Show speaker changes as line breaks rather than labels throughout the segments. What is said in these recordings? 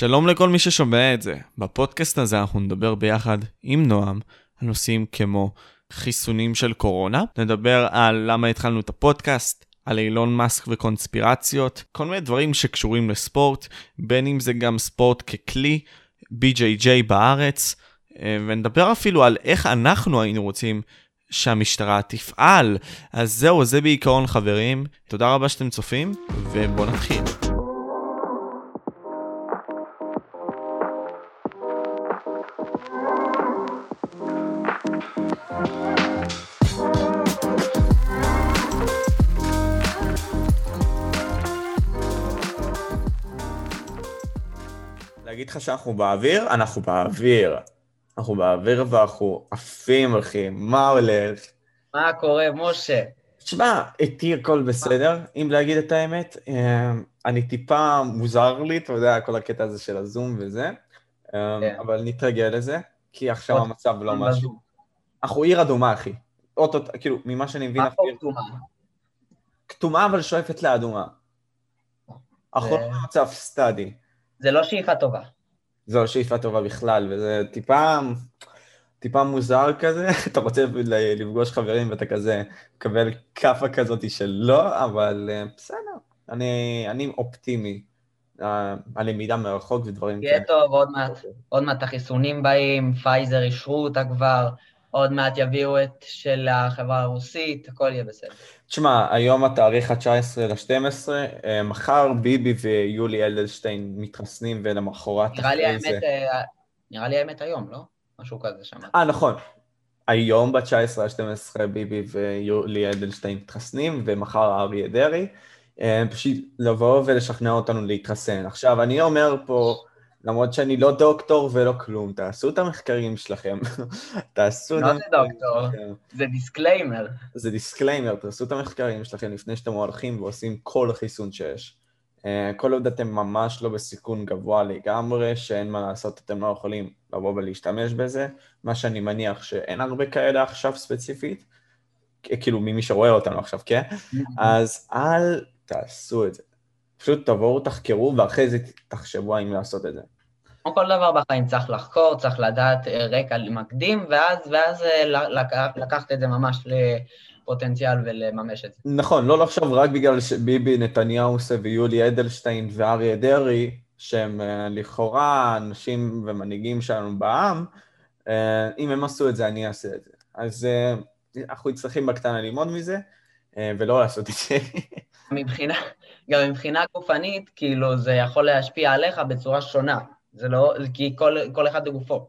שלום לכל מי ששומע את זה. בפודקאסט הזה אנחנו נדבר ביחד עם נועם על נושאים כמו חיסונים של קורונה, נדבר על למה התחלנו את הפודקאסט, על אילון מאסק וקונספירציות, כל מיני דברים שקשורים לספורט, בין אם זה גם ספורט ככלי, BJJ בארץ, אה, ונדבר אפילו על איך אנחנו היינו רוצים שהמשטרה תפעל. אז זהו, זה בעיקרון חברים. תודה רבה שאתם צופים, ובואו נתחיל. לך שאנחנו באוויר? אנחנו באוויר. אנחנו באוויר ואנחנו עפים, אחי. מה הולך?
מה קורה, משה?
תשמע, איתי הכל בסדר, אם להגיד את האמת. אה, אני טיפה מוזר לי, אתה יודע, כל הקטע הזה של הזום וזה, אה, כן. אבל נתרגל לזה, כי עכשיו המצב לא משהו. אנחנו עיר אדומה, אחי. אוטו, כאילו, ממה שאני מבין...
מה פה כתומה?
כתומה, אבל שואפת לאדומה. אנחנו לא במצב סטאדי.
זה לא שאיפה טובה.
זו שאיפה טובה בכלל, וזה טיפה, טיפה מוזר כזה, אתה רוצה לפגוש חברים ואתה כזה מקבל כאפה כזאת של לא, אבל אה, בסדר, אני, אני אופטימי. אה, הלמידה מרחוק ודברים
כאלה. יהיה טוב, עוד מעט, עוד מעט החיסונים באים, פייזר אישרו אותה כבר, עוד מעט יביאו את של החברה הרוסית, הכל יהיה בסדר.
תשמע, היום התאריך ה-19 ל-12, אה, מחר ביבי ויולי אלדלשטיין מתחסנים ולמחרת
אחרי זה... אה, נראה לי האמת היום, לא? משהו כזה שם.
אה, נכון. היום ב-19 ל-12 ביבי ויולי אדלשטיין מתחסנים, ומחר אריה דרעי. אה, פשוט לבוא ולשכנע אותנו להתחסן. עכשיו, אני אומר פה... למרות שאני לא דוקטור ולא כלום, תעשו את המחקרים שלכם.
תעשו את המחקרים שלכם. לא זה דוקטור, זה disclaimer.
זה disclaimer, תעשו את המחקרים שלכם לפני שאתם הולכים ועושים כל חיסון שיש. אה, כל עוד אתם ממש לא בסיכון גבוה לגמרי, שאין מה לעשות, אתם לא יכולים לבוא ולהשתמש בזה, מה שאני מניח שאין הרבה כאלה עכשיו ספציפית, כאילו ממי שרואה אותנו עכשיו, כן? אז אל תעשו את זה. פשוט תבואו, תחקרו, ואחרי זה תחשבו האם לעשות את זה.
כמו כל דבר בחיים, צריך לחקור, צריך לדעת אה, רקע מקדים, ואז, ואז אה, לקחת את זה ממש לפוטנציאל ולממש את זה.
נכון, לא לחשוב רק בגלל שביבי נתניהו ויולי אדלשטיין ואריה דרעי, שהם אה, לכאורה אנשים ומנהיגים שלנו בעם, אם הם עשו את זה, אני אעשה את זה. אז אנחנו צריכים בקטנה ללמוד מזה, ולא לעשות את זה.
מבחינה, גם מבחינה גופנית, כאילו, זה יכול להשפיע עליך בצורה שונה. זה לא, כי כל, כל אחד בגופו.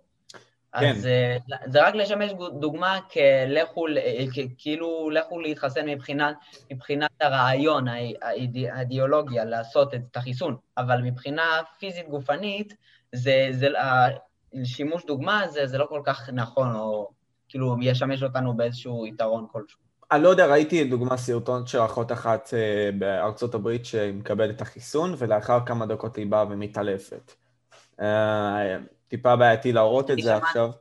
כן. אז זה, זה רק לשמש דוגמה כלכו, כאילו לכו להתחסן מבחינת, מבחינת הרעיון, האידיאולוגיה, לעשות את החיסון, אבל מבחינה פיזית גופנית, זה, זה, שימוש דוגמה זה, זה לא כל כך נכון, או כאילו ישמש אותנו באיזשהו יתרון כלשהו.
אני לא יודע, ראיתי דוגמה סרטון של אחות אחת אה, בארצות הברית שמקבלת את החיסון, ולאחר כמה דקות היא באה ומתעלפת. אה, טיפה בעייתי להראות את זה
שמע,
עכשיו.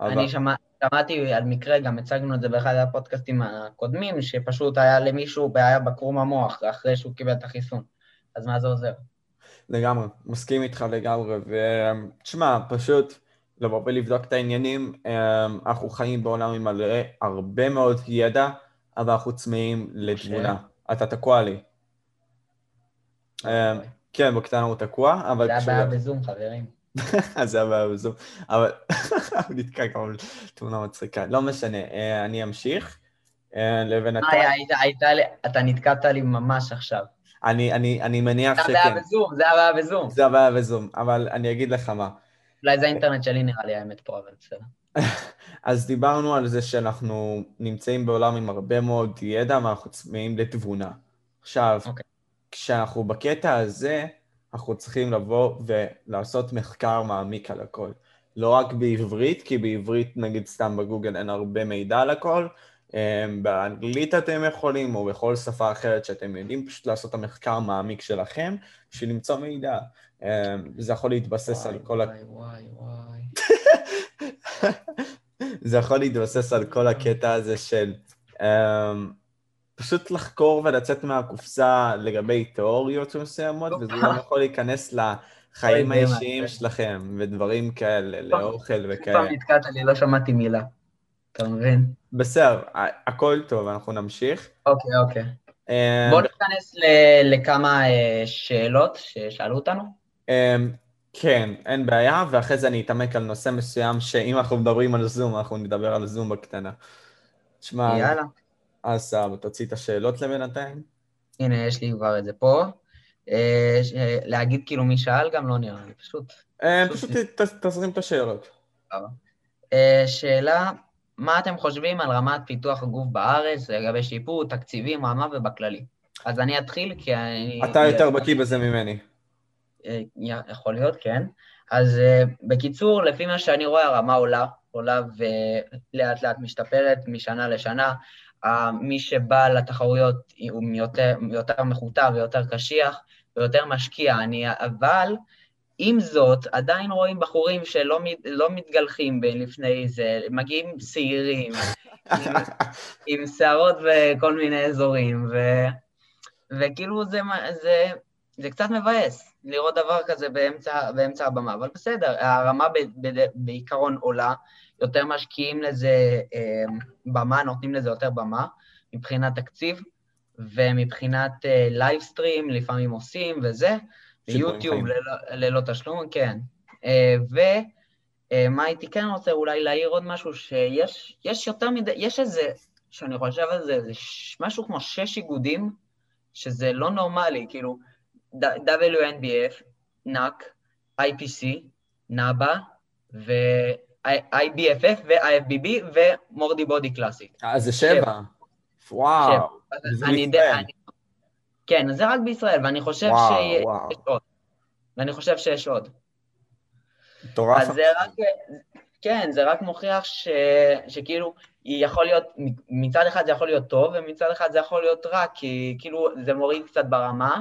אני שמע, שמעתי על מקרה, גם הצגנו את זה באחד הפודקאסטים הקודמים, שפשוט היה למישהו בעיה בקרום המוח אחרי שהוא קיבל את החיסון. אז מה זה עוזר?
לגמרי, מסכים איתך לגמרי, ותשמע, פשוט... לבוא ולבדוק את העניינים. אה, אנחנו חיים בעולם עם הרבה מאוד ידע, אבל אנחנו צמאים לתבונה. אתה תקוע לי. אה, כן, בקטנה הוא תקוע, אבל...
זה הבעיה בזום, חברים.
זה הבעיה בזום, אבל הוא נתקע כמו תמונה מצחיקה. לא משנה, אה, אני אמשיך.
לבינתיים... אתה נתקעת לי ממש עכשיו.
אני מניח
שכן. זה הבעיה בזום, זה הבעיה בזום.
זה הבעיה בזום, אבל אני אגיד לך מה.
אולי זה האינטרנט שלי נראה לי האמת פה, אבל בסדר.
אז דיברנו על זה שאנחנו נמצאים בעולם עם הרבה מאוד ידע ואנחנו צמאים לתבונה. עכשיו, okay. אוקיי. כשאנחנו בקטע הזה, אנחנו צריכים לבוא ולעשות מחקר מעמיק על הכל. לא רק בעברית, כי בעברית, נגיד סתם בגוגל, אין הרבה מידע על הכל. אמ, באנגלית אתם יכולים, או בכל שפה אחרת שאתם יודעים, פשוט לעשות את המחקר המעמיק שלכם בשביל למצוא מידע. אמ, זה יכול להתבסס וואי, על כל...
וואי, וואי, וואי.
זה יכול להתבסס על כל הקטע הזה של um, פשוט לחקור ולצאת מהקופסה לגבי תיאוריות מסוימות, וזה גם יכול להיכנס חיים האישיים שלכם, ודברים כאלה, לאוכל וכאלה.
פעם נתקעת לי, לא שמעתי מילה. אתה מבין?
בסדר, הכל טוב, אנחנו נמשיך.
אוקיי, אוקיי. אמ, בואו ניכנס לכמה אה, שאלות ששאלו אותנו.
אמ, כן, אין בעיה, ואחרי זה אני אתעמק על נושא מסוים, שאם אנחנו מדברים על זום, אנחנו נדבר על זום בקטנה. תשמע,
יאללה.
אז סבבה, תוציא את השאלות לבינתיים.
הנה, יש לי כבר את זה פה. אה, להגיד כאילו מי שאל גם לא נראה לי, פשוט...
אה, פשוט תזרים את השאלות.
שאלה, מה אתם חושבים על רמת פיתוח הגוף בארץ לגבי שיפור, תקציבים, רמה ובכללי? אז אני אתחיל כי אני...
אתה יותר בקיא בזה ממני.
אה, יכול להיות, כן. אז אה, בקיצור, לפי מה שאני רואה, הרמה עולה, עולה ולאט לאט משתפרת משנה לשנה. מי שבא לתחרויות הוא יותר, יותר מחוטא ויותר קשיח ויותר משקיע. אני, אבל עם זאת, עדיין רואים בחורים שלא לא מתגלחים לפני זה, מגיעים שעירים, עם, עם שערות בכל מיני אזורים, ו, וכאילו זה, זה, זה קצת מבאס לראות דבר כזה באמצע, באמצע הבמה, אבל בסדר, הרמה ב, ב, בעיקרון עולה, יותר משקיעים לזה אה, במה, נותנים לזה יותר במה מבחינת תקציב, ומבחינת livestream, אה, לפעמים עושים וזה, ביוטיוב ללא, ללא תשלום, כן. אה, ומה אה, הייתי כן רוצה אולי להעיר עוד משהו, שיש יותר מדי, יש איזה, שאני חושב על זה, זה משהו כמו שש איגודים, שזה לא נורמלי, כאילו, WNBF, NAC, IPC, NABA, ו-IBFF ו-IFBB ומורדי בודי קלאסי.
אה, זה שבע. וואו.
אני יודע, כן, זה רק בישראל, ואני חושב וואו, שיש וואו. עוד. ואני חושב שיש עוד.
מטורף.
אז זה רק, כן, זה רק מוכיח ש, שכאילו, יכול להיות, מצד אחד זה יכול להיות טוב, ומצד אחד זה יכול להיות רע, כי כאילו זה מוריד קצת ברמה,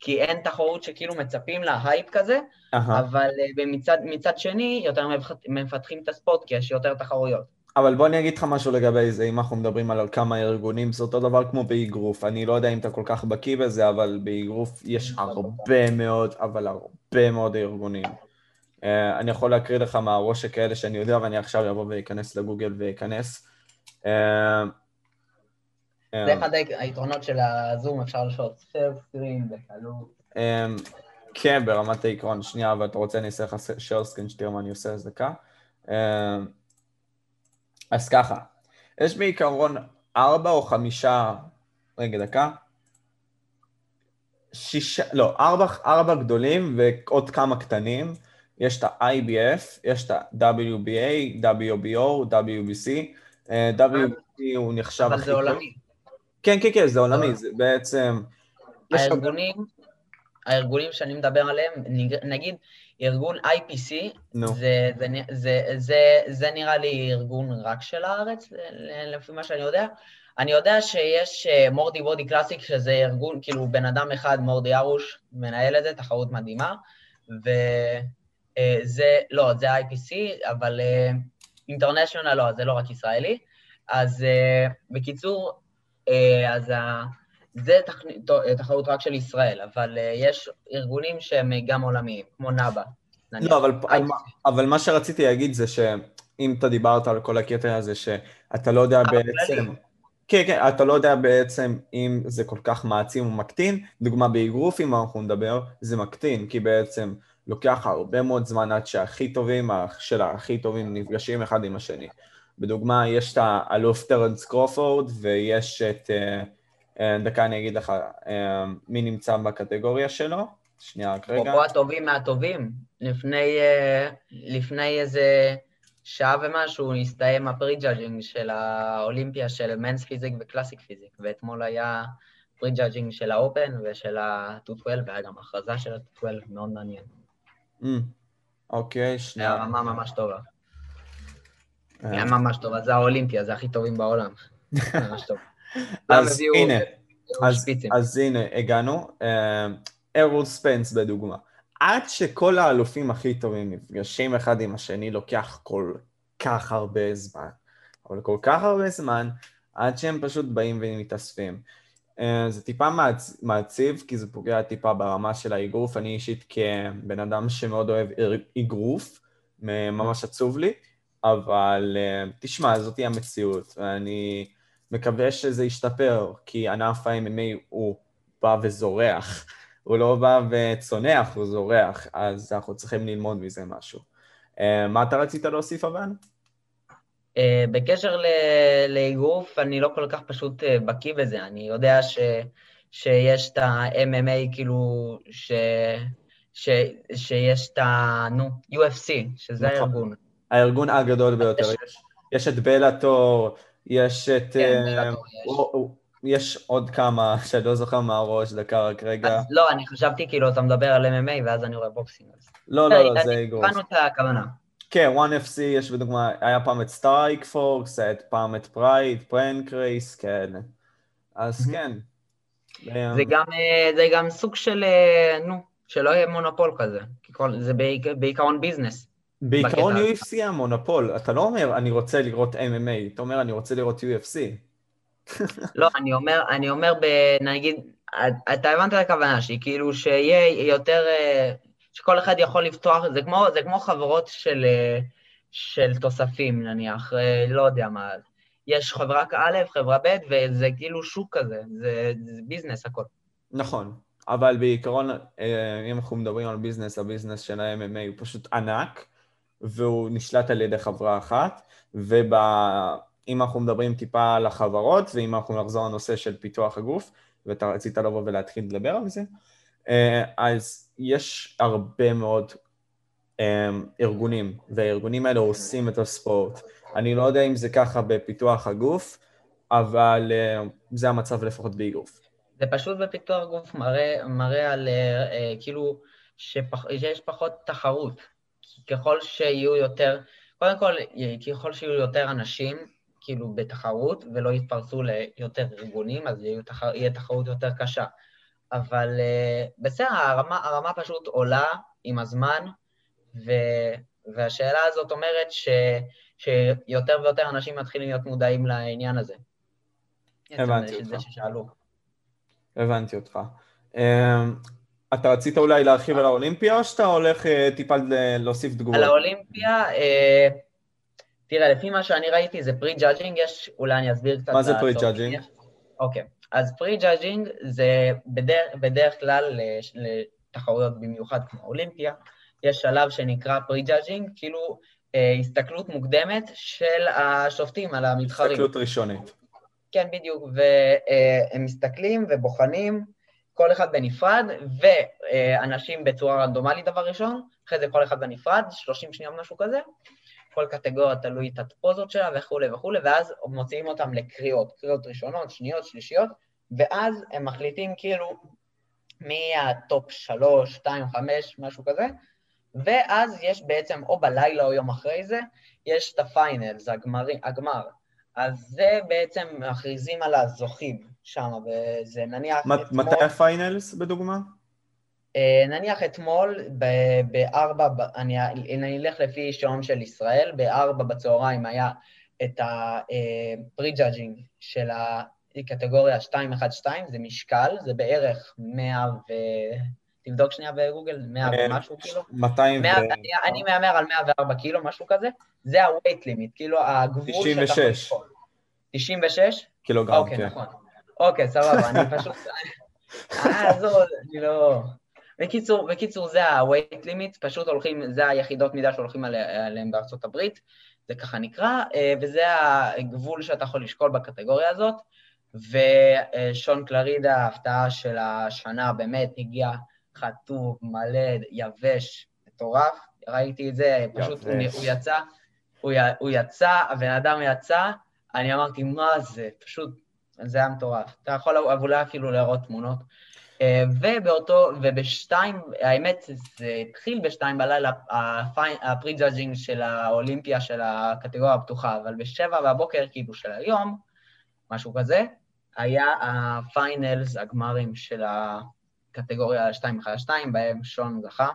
כי אין תחרות שכאילו מצפים לה הייפ כזה, uh-huh. אבל אה, מצד, מצד שני, יותר מפתחים את הספורט, כי יש יותר תחרויות.
אבל בוא אני אגיד לך משהו לגבי זה, אם אנחנו מדברים על כמה ארגונים, זה אותו דבר כמו באגרוף. אני לא יודע אם אתה כל כך בקיא בזה, אבל באגרוף יש הרבה מאוד, אבל הרבה מאוד ארגונים. Uh, אני יכול להקריא לך מהראש שכאלה שאני יודע, ואני עכשיו אבוא ואכנס לגוגל ואכנס. Uh,
זה אחד היתרונות של הזום, אפשר לשאול סקרין בקלות.
כן, ברמת העיקרון. שנייה, אבל אתה רוצה אני אעשה לך share screen שתראה מה אני עושה, אז דקה. אז ככה, יש בעיקרון ארבע או חמישה, רגע דקה, שישה, לא, ארבע, ארבע גדולים ועוד כמה קטנים, יש את ה-IBF, יש את ה-WBA, WBO, WBC, WBC הוא נחשב
הכי. אבל זה עולמי.
כן, כן, כן, זה עולמי, זה בעצם...
הארגונים, הארגונים שאני מדבר עליהם, נגיד ארגון IPC, no. זה, זה, זה, זה, זה נראה לי ארגון רק של הארץ, לפי מה שאני יודע. אני יודע שיש אה, מורדי בודי קלאסיק, שזה ארגון, כאילו בן אדם אחד, מורדי ארוש, מנהל את זה, תחרות מדהימה, וזה, אה, לא, זה IPC, אבל אינטרנשיונל אה, לא, זה לא רק ישראלי. אז בקיצור, אז זה תח... תחרות רק של ישראל, אבל uh, יש ארגונים שהם גם עולמיים, כמו נאבה.
לא, אבל, אבל מה שרציתי להגיד זה שאם אתה דיברת על כל הקטע הזה, שאתה לא יודע בעצם... כן, כן, אתה לא יודע בעצם אם זה כל כך מעצים או מקטין. דוגמה באגרוף, אם אנחנו נדבר, זה מקטין, כי בעצם לוקח הרבה מאוד זמן עד שהכי טובים של הכי טובים נפגשים אחד עם השני. בדוגמה, יש את האלוף טרנס קרופורד ויש את... Uh, אה, דקה אני אגיד לך אה, מי נמצא בקטגוריה שלו. שנייה, רק רגע.
אפרופו הטובים מהטובים, לפני, אה, לפני איזה שעה ומשהו הסתיים ה pre-judging של האולימפיה של men's physique ו classic physique, ואתמול היה pre-judging של ה open ושל ה-212, והיה גם הכרזה של ה-212, מאוד מעניין.
Mm, אוקיי, שנייה.
היה רמה ממש טובה. היה ממש טובה, זה האולימפיה, זה הכי טובים בעולם. ממש טוב.
אז הנה, אז, אז הנה, הגענו. ארול ספנס בדוגמה. עד שכל האלופים הכי טובים נפגשים אחד עם השני, לוקח כל כך הרבה זמן. אבל כל כך הרבה זמן, עד שהם פשוט באים ומתאספים. אה, זה טיפה מעצ... מעציב, כי זה פוגע טיפה ברמה של האגרוף. אני אישית כבן אדם שמאוד אוהב אגרוף, ממש עצוב לי, אבל אה, תשמע, זאתי המציאות, ואני מקווה שזה ישתפר, כי ענף ה-MMA הוא בא וזורח. הוא לא בא וצונח, הוא זורח, אז אנחנו צריכים ללמוד מזה משהו. אה, מה אתה רצית להוסיף, אבל?
אה, בקשר לאגרוף, אני לא כל כך פשוט אה, בקיא בזה, אני יודע ש, שיש את ה-MMA, כאילו, ש, ש, שיש את ה... נו, UFC, שזה נכון. הארגון.
הארגון הגדול ביותר. יש, יש את Bellator, יש את... כן, Bellator יש. יש עוד כמה שאני לא זוכר מהראש, דקה רק רגע.
אז לא, אני חשבתי כאילו אתה מדבר על MMA ואז אני רואה boxing.
לא, לא, לא, זה אגרוף.
הבנו את הכוונה.
כן, 1FC, יש בדוגמה, היה פעם את Strikeforce, היה פעם את Pride, Pancrase, כן. אז כן.
זה גם, אה, זה גם סוג של, אה, נו, שלא יהיה מונופול כזה, זה בעיקרון ביזנס.
בעיקרון UFC המונופול, אתה לא אומר אני רוצה לראות MMA, אתה אומר אני רוצה לראות UFC.
לא, אני אומר, אני אומר, נגיד, אתה הבנת את הכוונה שלי, כאילו שיהיה יותר, אה, שכל אחד יכול לפתוח, זה כמו, זה כמו חברות של, אה, של תוספים נניח, אה, לא יודע מה, יש חברה א', חברה ב', וזה כאילו שוק כזה, זה, זה ביזנס הכל.
נכון, אבל בעיקרון, אם אנחנו מדברים על ביזנס, הביזנס של ה-MMA הוא פשוט ענק, והוא נשלט על ידי חברה אחת, וב... אם אנחנו מדברים טיפה על החברות, ואם אנחנו נחזור לנושא של פיתוח הגוף, ואתה רצית לבוא ולהתחיל לדבר על זה, אה, אז יש הרבה מאוד אה, ארגונים, והארגונים האלה עושים את הספורט. אני לא יודע אם זה ככה בפיתוח הגוף, אבל אה, זה המצב לפחות באגרוף.
זה פשוט בפיתוח גוף מראה, מראה על כאילו שפח, שיש פחות תחרות. ככל שיהיו יותר, קודם כל, ככל שיהיו יותר אנשים, כאילו בתחרות ולא יתפרסו ליותר ארגונים, אז יהיה, תח... יהיה תחרות יותר קשה. אבל uh, בסדר, הרמה, הרמה פשוט עולה עם הזמן, ו... והשאלה הזאת אומרת ש... שיותר ויותר אנשים מתחילים להיות מודעים לעניין הזה.
הבנתי אותך. ששאלו. הבנתי אותך. אתה רצית אולי להרחיב על האולימפיה, או שאתה הולך uh, טיפה להוסיף תגובות?
על האולימפיה, uh, תראה, לפי מה שאני ראיתי זה pre-judging, יש, אולי אני אסביר קצת.
מה זה pre-judging?
אוקיי, אז pre-judging זה בדרך, בדרך כלל לתחרויות במיוחד כמו אולימפיה, יש שלב שנקרא pre-judging, כאילו אה, הסתכלות מוקדמת של השופטים על המתחרים.
הסתכלות ראשונית.
כן, בדיוק, והם מסתכלים ובוחנים, כל אחד בנפרד, ואנשים בצורה רנדומלית דבר ראשון, אחרי זה כל אחד בנפרד, 30 שניות משהו כזה, כל קטגוריה תלוי את הפוזות שלה וכולי וכולי, ואז מוציאים אותם לקריאות, קריאות ראשונות, שניות, שלישיות, ואז הם מחליטים כאילו מי הטופ שלוש, שתיים, חמש, משהו כזה, ואז יש בעצם, או בלילה או יום אחרי זה, יש את ה-finals, הגמר. אז זה בעצם מכריזים על הזוכים שם, וזה נניח...
מתי ה-finals בדוגמה?
אה, נניח אתמול בארבע, אני, אני אלך לפי שעון של ישראל, בארבע בצהריים היה את ה-pre-judging של הקטגוריה 212, זה משקל, זה בערך 100 ו... תבדוק שנייה בגוגל, 100 אה, ומשהו קילו.
200 ו...
אני מהמר על 104 קילו, משהו כזה, זה ה-weight limit, כאילו הגבול
96.
96?
קילוגרם,
אוקיי, כן. נכון. אוקיי, סבבה, אני פשוט... אה, עזוב, אני לא... בקיצור, בקיצור זה ה-weight limit, פשוט הולכים, זה היחידות מידה שהולכים עליהן בארצות הברית, זה ככה נקרא, אה, וזה הגבול שאתה יכול לשקול בקטגוריה הזאת, ושון קלרידה, ההפתעה של השנה, באמת הגיע חטוב, מלא, יבש, מטורף, ראיתי את זה, פשוט הוא, הוא יצא, הוא, הוא יצא, הבן אדם יצא, אני אמרתי, מה זה? פשוט, זה היה מטורף. אתה יכול אולי אפילו להראות תמונות. אה, ובאותו, ובשתיים, האמת, זה התחיל בשתיים בלילה, ה-pre-judging של האולימפיה של הקטגוריה הפתוחה, אבל בשבע בבוקר, כאילו, של היום, משהו כזה, היה ה-finals, הגמרים של הקטגוריה 212, בהם שון זכה.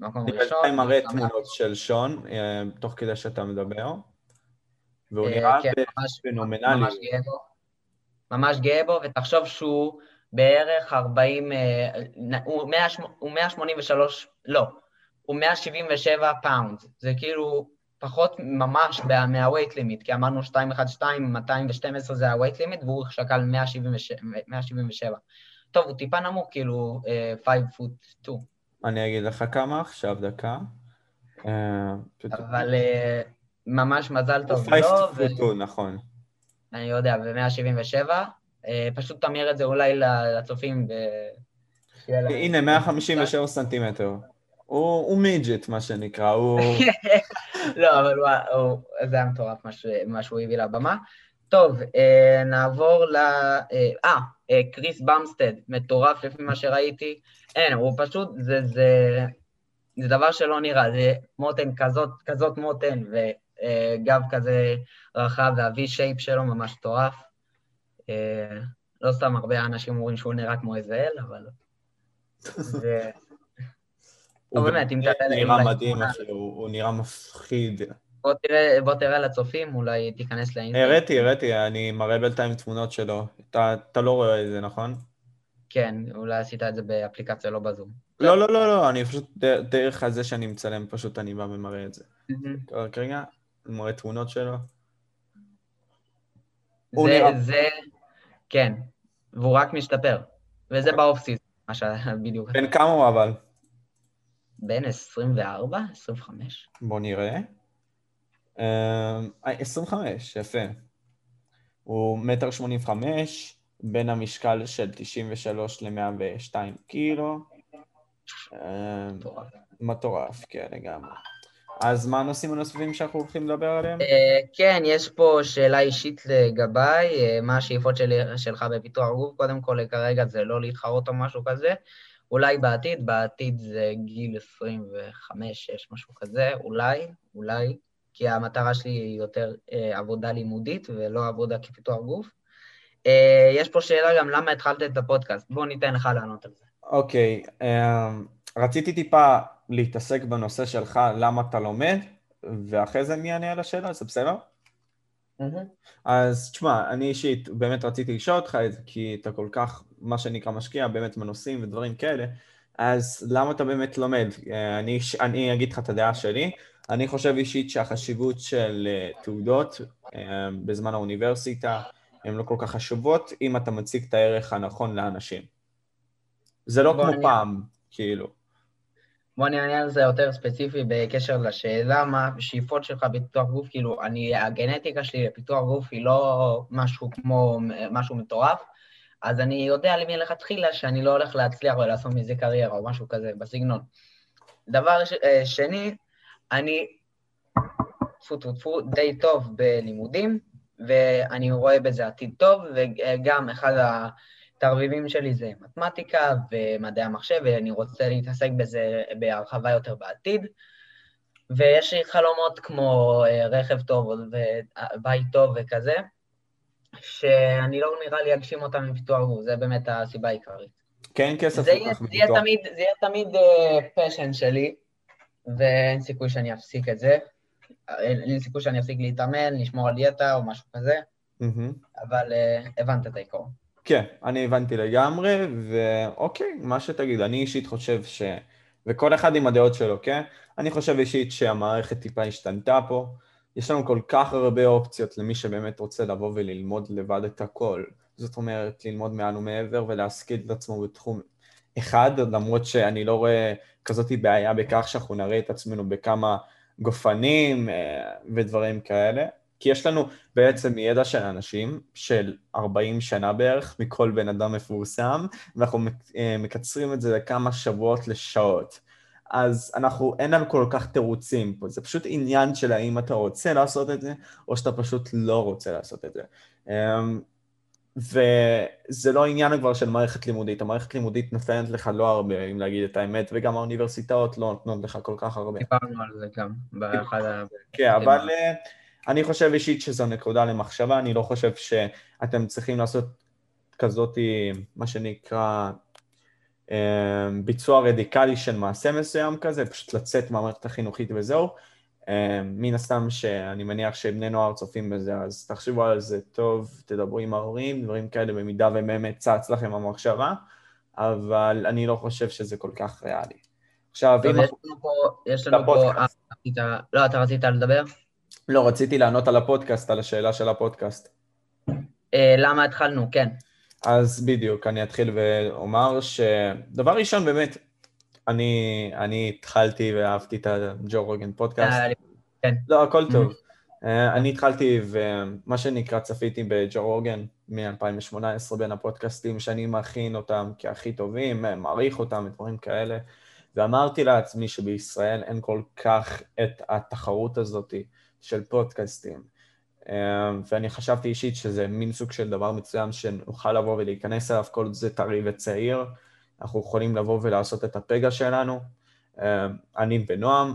במקום ראשון. אני מראה תמונות של שון, אה, תוך כדי שאתה מדבר, והוא אה, נראה כן, פנומנלי.
ממש גאה בו, ותחשוב שהוא בערך 40, אה, הוא, 100, הוא 183, לא, הוא 177 פאונד, זה כאילו פחות ממש מה-weight limit, כי אמרנו 212, 212 זה ה-weight limit, והוא שקל 177. 177. טוב, הוא טיפה נמוך, כאילו 5 פוט 2.
אני אגיד לך כמה עכשיו, דקה.
אה, אבל אה, ממש מזל טוב
לו. 5 פוט 2, נכון.
אני יודע, ב-177. אה, פשוט תמיר את זה אולי לצופים.
הנה, 157 סנטימטר. הוא מידג'ט, מה שנקרא, הוא...
לא, אבל הוא... זה היה מטורף מה שהוא הביא לבמה. טוב, אה, נעבור ל... אה, אה, קריס במסטד, מטורף לפי מה שראיתי. אין, הוא פשוט, זה, זה, זה דבר שלא נראה, זה מותן כזאת, כזאת מותן, וגב כזה רחב, וה-V שייפ שלו ממש מטורף. לא סתם הרבה אנשים אומרים שהוא נראה כמו איזה אל, אבל...
הוא באמת, אם אתה... נראה מדהים, הוא נראה מפחיד.
בוא תראה, בוא תראה לצופים, אולי תיכנס לאינטרנט.
הראיתי, הראיתי, אני מראה בינתיים תמונות שלו. אתה, אתה לא רואה את זה, נכון?
כן, אולי עשית את זה באפליקציה, לא בזום.
לא, לא, לא, לא, אני פשוט, דרך הזה שאני מצלם, פשוט אני בא ומראה את זה. רק רגע, מראה תמונות שלו.
זה, זה, כן, והוא רק משתפר. וזה באוף סיזון, מה שבדיוק.
בן כמה הוא אבל?
בן 24? 25?
בוא נראה. 25, אמ, יפה. הוא מטר שמונים וחמש, בין המשקל של 93 ל-102 קילו. אמ, מטורף, כן, לגמרי. אז מה הנושאים הנוספים שאנחנו הולכים לדבר עליהם?
אה, כן, יש פה שאלה אישית לגביי, אה, מה השאיפות שלך בפיתוח גוף? קודם כל, כרגע זה לא להתחרות או משהו כזה. אולי בעתיד, בעתיד זה גיל 25-6, משהו כזה, אולי, אולי, כי המטרה שלי היא יותר אה, עבודה לימודית ולא עבודה כפיתוח גוף. אה, יש פה שאלה גם למה התחלת את הפודקאסט, בוא ניתן לך לענות על זה.
אוקיי, אה, רציתי טיפה להתעסק בנושא שלך, למה אתה לומד, ואחרי זה אני אענה על השאלה, זה בסדר? אז תשמע, אני אישית באמת רציתי לשאול אותך את זה, כי אתה כל כך, מה שנקרא, משקיע באמת בנושאים ודברים כאלה, אז למה אתה באמת לומד? אה, אני, אני אגיד לך את הדעה שלי, אני חושב אישית שהחשיבות של אה, תעודות אה, בזמן האוניברסיטה הן לא כל כך חשובות, אם אתה מציג את הערך הנכון לאנשים. זה לא כמו אני... פעם, כאילו.
בוא אני אענה על זה יותר ספציפי בקשר לשאלה מה השאיפות שלך בפיתוח גוף, כאילו, אני, הגנטיקה שלי לפיתוח גוף היא לא משהו כמו, משהו מטורף, אז אני יודע למי לכתחילה שאני לא הולך להצליח ולעשות מזה קריירה או משהו כזה בסגנון. דבר ש, אה, שני, אני טפו טפו טפו די טוב בלימודים, ואני רואה בזה עתיד טוב, וגם אחד ה... התרביבים שלי זה מתמטיקה ומדעי המחשב, ואני רוצה להתעסק בזה בהרחבה יותר בעתיד. ויש לי חלומות כמו אה, רכב טוב ובית טוב וכזה, שאני לא נראה לי אגשים אותם עם פיתוח גוף, זה באמת הסיבה העיקרית.
כן, כסף
כל כך בפיתוח. זה יהיה תמיד פשן uh, שלי, ואין סיכוי שאני אפסיק את זה. אין סיכוי שאני אפסיק להתאמן, לשמור על דיאטה או משהו כזה, mm-hmm. אבל uh, הבנת את העיקרון.
כן, אני הבנתי לגמרי, ואוקיי, מה שתגיד, אני אישית חושב ש... וכל אחד עם הדעות שלו, כן? אני חושב אישית שהמערכת טיפה השתנתה פה. יש לנו כל כך הרבה אופציות למי שבאמת רוצה לבוא וללמוד לבד את הכל. זאת אומרת, ללמוד מעל ומעבר ולהשכיל את עצמו בתחום אחד, למרות שאני לא רואה כזאת בעיה בכך שאנחנו נראה את עצמנו בכמה גופנים אה, ודברים כאלה. כי יש לנו בעצם ידע של אנשים של 40 שנה בערך מכל בן אדם מפורסם, ואנחנו אה, מקצרים את זה לכמה שבועות לשעות. אז אנחנו, אין לנו כל כך תירוצים פה, זה פשוט עניין של האם אתה רוצה לעשות את זה, או שאתה פשוט לא רוצה לעשות את זה. אמ, וזה לא עניין כבר של מערכת לימודית, המערכת לימודית נותנת לך לא הרבה, אם להגיד את האמת, וגם האוניברסיטאות לא נותנות לך כל כך הרבה.
דיברנו על זה גם באחד ה...
כן, אבל... אני חושב אישית שזו נקודה למחשבה, אני לא חושב שאתם צריכים לעשות כזאת, מה שנקרא, אה, ביצוע רדיקלי של מעשה מסוים כזה, פשוט לצאת מהמערכת החינוכית וזהו, מן הסתם שאני מניח שבני נוער צופים בזה, אז תחשבו על זה טוב, תדברו עם ההורים, דברים כאלה, במידה ובאמת צץ לכם המחשבה, אבל אני לא חושב שזה כל כך ריאלי.
עכשיו, אם... יש לנו פה, יש לנו פה... אה, לא, אתה רצית לדבר?
לא, רציתי לענות על הפודקאסט, על השאלה של הפודקאסט.
אה, למה התחלנו, כן.
אז בדיוק, אני אתחיל ואומר שדבר ראשון, באמת, אני, אני התחלתי ואהבתי את הג'ו רוגן פודקאסט. אה, כן. לא, הכל טוב. Mm-hmm. אני התחלתי, ומה שנקרא, צפיתי בג'ו רוגן מ-2018 בין הפודקאסטים שאני מכין אותם כהכי טובים, מעריך אותם ודברים כאלה, ואמרתי לעצמי שבישראל אין כל כך את התחרות הזאת של פודקאסטים. ואני חשבתי אישית שזה מין סוג של דבר מצוין שנוכל לבוא ולהיכנס אליו, כל זה טרי וצעיר, אנחנו יכולים לבוא ולעשות את הפגע שלנו, אני ונועם,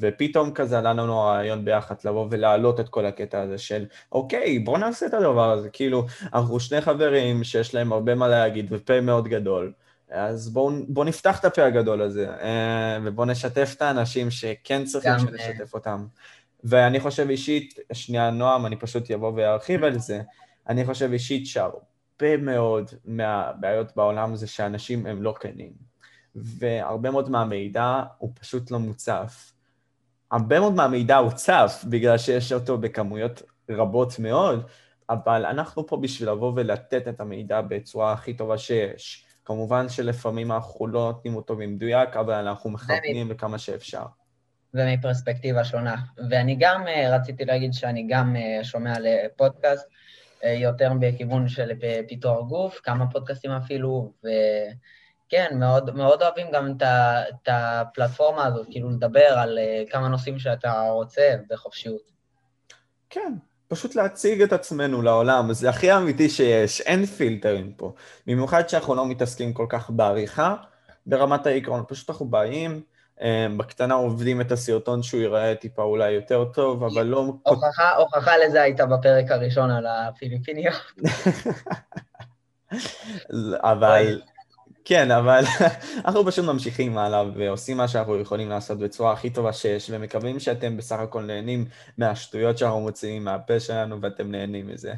ופתאום כזה עלה לנו הרעיון ביחד לבוא ולהעלות את כל הקטע הזה של אוקיי, בואו נעשה את הדבר הזה, כאילו, אנחנו שני חברים שיש להם הרבה מה להגיד ופה מאוד גדול, אז בואו בוא נפתח את הפה הגדול הזה, ובואו נשתף את האנשים שכן צריכים שנשתף אותם. ואני חושב אישית, שנייה נועם, אני פשוט אבוא וארחיב על זה, אני חושב אישית שהרבה מאוד מהבעיות בעולם זה שאנשים הם לא כנים, והרבה מאוד מהמידע הוא פשוט לא מוצף. הרבה מאוד מהמידע הוא צף בגלל שיש אותו בכמויות רבות מאוד, אבל אנחנו פה בשביל לבוא ולתת את המידע בצורה הכי טובה שיש. כמובן שלפעמים אנחנו לא נותנים אותו במדויק, אבל אנחנו מכוונים לכמה שאפשר.
ומפרספקטיבה שונה. ואני גם אה, רציתי להגיד שאני גם אה, שומע לפודקאסט, אה, יותר בכיוון של פיתוח גוף, כמה פודקאסטים אפילו, וכן, מאוד, מאוד אוהבים גם את, הפלטפורמה הזאת, כאילו לדבר על כמה נושאים שאתה רוצה בחופשיות.
כן, פשוט להציג את עצמנו לעולם, זה הכי אמיתי שיש, אין פילטרים פה. במיוחד שאנחנו לא מתעסקים כל כך בעריכה, ברמת העיקרון, פשוט אנחנו באים, בקטנה עובדים את הסרטון שהוא ייראה טיפה אולי יותר טוב, אבל לא...
הוכחה, הוכחה לזה הייתה בפרק הראשון על הפיליפיניות.
אבל... כן, אבל אנחנו פשוט ממשיכים הלאה ועושים מה שאנחנו יכולים לעשות בצורה הכי טובה שיש, ומקווים שאתם בסך הכל נהנים מהשטויות שאנחנו מוציאים מהפה שלנו ואתם נהנים מזה.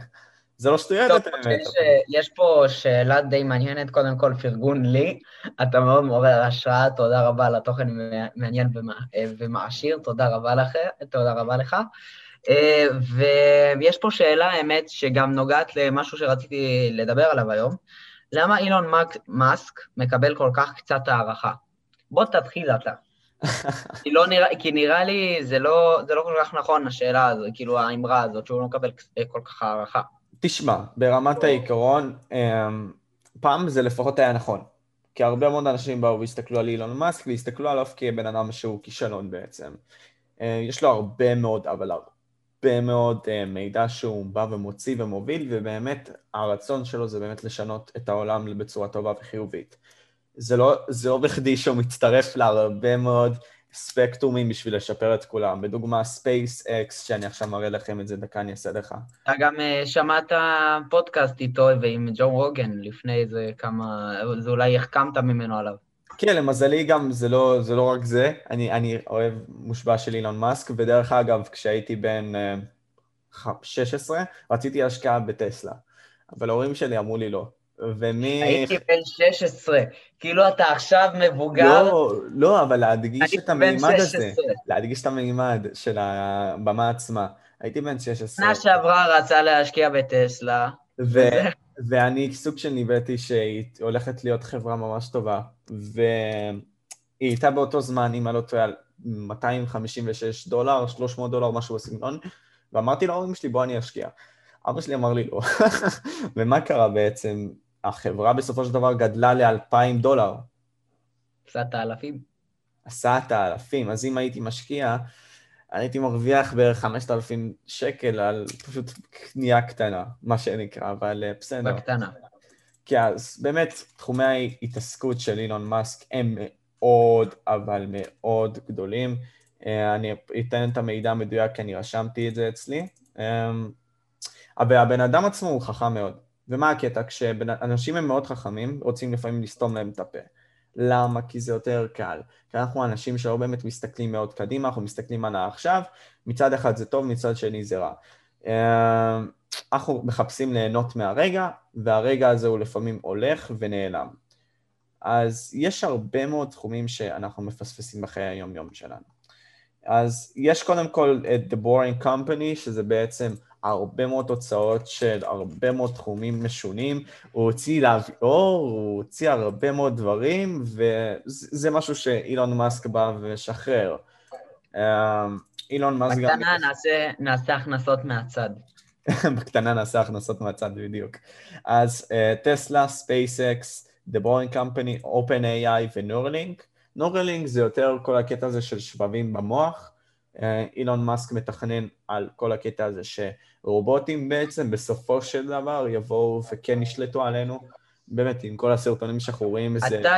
זה לא שטויות,
אתה באמת. יש פה שאלה די מעניינת, קודם כל פרגון לי, אתה מאוד מעורר השראה, תודה רבה על התוכן מעניין ומעשיר, תודה רבה לך, תודה רבה לך. אה, ויש פה שאלה, האמת, שגם נוגעת למשהו שרציתי לדבר עליו היום. למה אילון מאסק מקבל כל כך קצת הערכה? בוא תתחיל אתה. כי, לא נראה, כי נראה לי זה לא, זה לא כל כך נכון, השאלה הזו, כאילו האמרה הזאת, שהוא לא מקבל כל כך הערכה.
תשמע, ברמת העיקרון, אמ, פעם זה לפחות היה נכון. כי הרבה מאוד אנשים באו והסתכלו על אילון מאסק והסתכלו עליו כבן אדם שהוא כישלון בעצם. אה, יש לו הרבה מאוד, אבל הרבה מאוד אה, מידע שהוא בא ומוציא ומוביל, ובאמת הרצון שלו זה באמת לשנות את העולם בצורה טובה וחיובית. זה לא, זה לא בכדי שהוא מצטרף להרבה מאוד ספקטרומים בשביל לשפר את כולם. בדוגמה SpaceX, שאני עכשיו מראה לכם את זה, דקה אני אעשה לך.
אתה גם uh, שמעת פודקאסט איתו ועם ג'ו רוגן לפני איזה כמה, זה אולי החכמת ממנו עליו.
כן, למזלי גם זה לא, זה לא רק זה, אני, אני אוהב מושבע של אילון מאסק, ודרך אגב, כשהייתי בן uh, 16, רציתי השקעה בטסלה, אבל ההורים שלי אמרו לי לא.
ומי... הייתי בן 16, כאילו אתה עכשיו מבוגר.
לא, לא, אבל להדגיש את המימד הזה, להדגיש את המימד של הבמה עצמה. הייתי בן 16.
שנה שעברה רצה להשקיע בטסלה.
ו... ואני סוג של ניבאתי שהיא הולכת להיות חברה ממש טובה, והיא הייתה באותו זמן, אם אני לא טועה, על 256 דולר, 300 דולר, משהו בסגנון, ואמרתי להורים שלי, בוא אני אשקיע. אבא שלי אמר לי לא. ומה קרה בעצם? החברה בסופו של דבר גדלה ל-2,000 דולר.
עשת האלפים.
עשת האלפים, אז אם הייתי משקיע, הייתי מרוויח בערך 5,000 שקל על פשוט קנייה קטנה, מה שנקרא, אבל אה, בסדר.
בקטנה.
כי אז באמת, תחומי ההתעסקות של אילון מאסק הם מאוד, אבל מאוד גדולים. אה, אני אתן את המידע המדויק כי אני רשמתי את זה אצלי. אמ, אבל הבן אדם עצמו הוא חכם מאוד. ומה הקטע? כשאנשים הם מאוד חכמים, רוצים לפעמים לסתום להם את הפה. למה? כי זה יותר קל. כי אנחנו אנשים שלא באמת מסתכלים מאוד קדימה, אנחנו מסתכלים על העכשיו, מצד אחד זה טוב, מצד שני זה רע. אה, אנחנו מחפשים ליהנות מהרגע, והרגע הזה הוא לפעמים הולך ונעלם. אז יש הרבה מאוד תחומים שאנחנו מפספסים בחיי היום-יום שלנו. אז יש קודם כל את The Boring Company, שזה בעצם הרבה מאוד תוצאות של הרבה מאוד תחומים משונים. הוא הוציא להביור, הוא הוציא הרבה מאוד דברים, וזה משהו שאילון מאסק בא ושחרר. אמ,
אילון מאסק גם... בקטנה נעשה, נעשה הכנסות מהצד.
בקטנה נעשה הכנסות מהצד, בדיוק. אז טסלה, SpaceX, The Boring Company, OpenAI ו-Neuralink. Neuralink זה יותר כל הקטע הזה של שבבים במוח. אה, אילון מאסק מתכנן על כל הקטע הזה שרובוטים בעצם בסופו של דבר יבואו וכן ישלטו עלינו. באמת, עם כל הסרטונים שאנחנו רואים
זה... אתה יודע,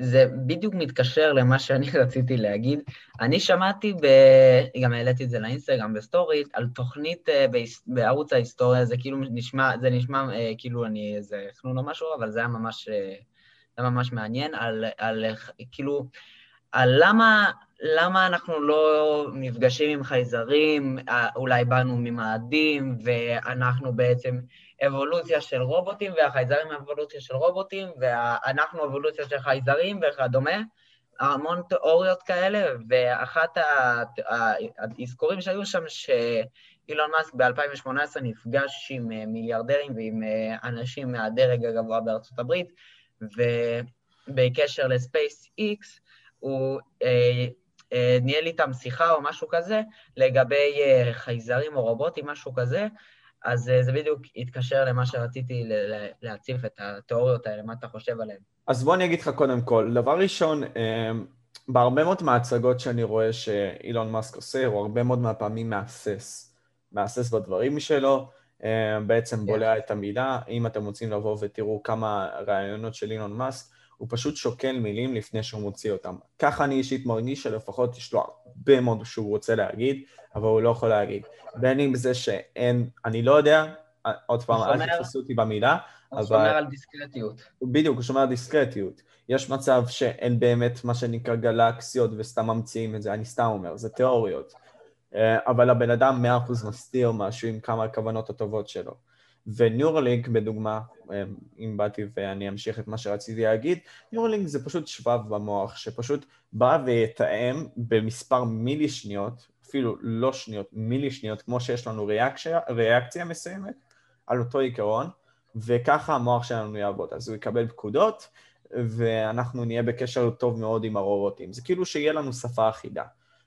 זה בדיוק מתקשר למה שאני רציתי להגיד. אני שמעתי, ב... גם העליתי את זה לאינסטגרם בסטורית, על תוכנית אה, בערוץ ההיסטוריה, זה כאילו נשמע, זה נשמע אה, כאילו אני איזה חנון או משהו, אבל זה היה ממש, זה היה ממש מעניין, על, על כאילו, על למה למה אנחנו לא נפגשים עם חייזרים, אה, אולי באנו ממאדים, ואנחנו בעצם אבולוציה של רובוטים, והחייזרים אבולוציה של רובוטים, ואנחנו אבולוציה של חייזרים וכדומה, המון תיאוריות כאלה, ואחת האזכורים שהיו שם, שאילון מאסק ב-2018 נפגש עם מיליארדרים ועם אנשים מהדרג הגבוה בארצות הברית, ובקשר לספייס איקס, הוא אה, אה, ניהל איתם שיחה או משהו כזה לגבי אה, חייזרים או רובוטים, משהו כזה, אז אה, זה בדיוק התקשר למה שרציתי להציף את התיאוריות האלה, מה אתה חושב עליהן.
אז בוא אני אגיד לך קודם כל, דבר ראשון, בהרבה מאוד מההצגות שאני רואה שאילון מאסק עושה, הוא הרבה מאוד מהפעמים מהסס. מהסס בדברים שלו, בעצם כן. בולע את המילה. אם אתם רוצים לבוא ותראו כמה רעיונות של אילון מאסק, הוא פשוט שוקל מילים לפני שהוא מוציא אותם. ככה אני אישית מרגיש שלפחות יש לו הרבה מאוד שהוא רוצה להגיד, אבל הוא לא יכול להגיד. בין אם זה שאין, אני לא יודע, עוד פעם, אל תתפסו אותי במילה,
אבל... הוא שומר על דיסקרטיות.
בדיוק, הוא שומר על דיסקרטיות. יש מצב שאין באמת מה שנקרא גלקסיות וסתם ממציאים את זה, אני סתם אומר, זה תיאוריות. אה, אבל הבן אדם מאה אחוז מסתיר משהו עם כמה הכוונות הטובות שלו. וניורלינק בדוגמה, אם באתי ואני אמשיך את מה שרציתי להגיד, ניורלינק זה פשוט שבב במוח שפשוט בא ויתאם במספר מילי שניות, אפילו לא שניות, מילי שניות, כמו שיש לנו ריאקציה, ריאקציה מסוימת על אותו עיקרון, וככה המוח שלנו יעבוד. אז הוא יקבל פקודות, ואנחנו נהיה בקשר טוב מאוד עם הרובוטים. זה כאילו שיהיה לנו שפה אחידה.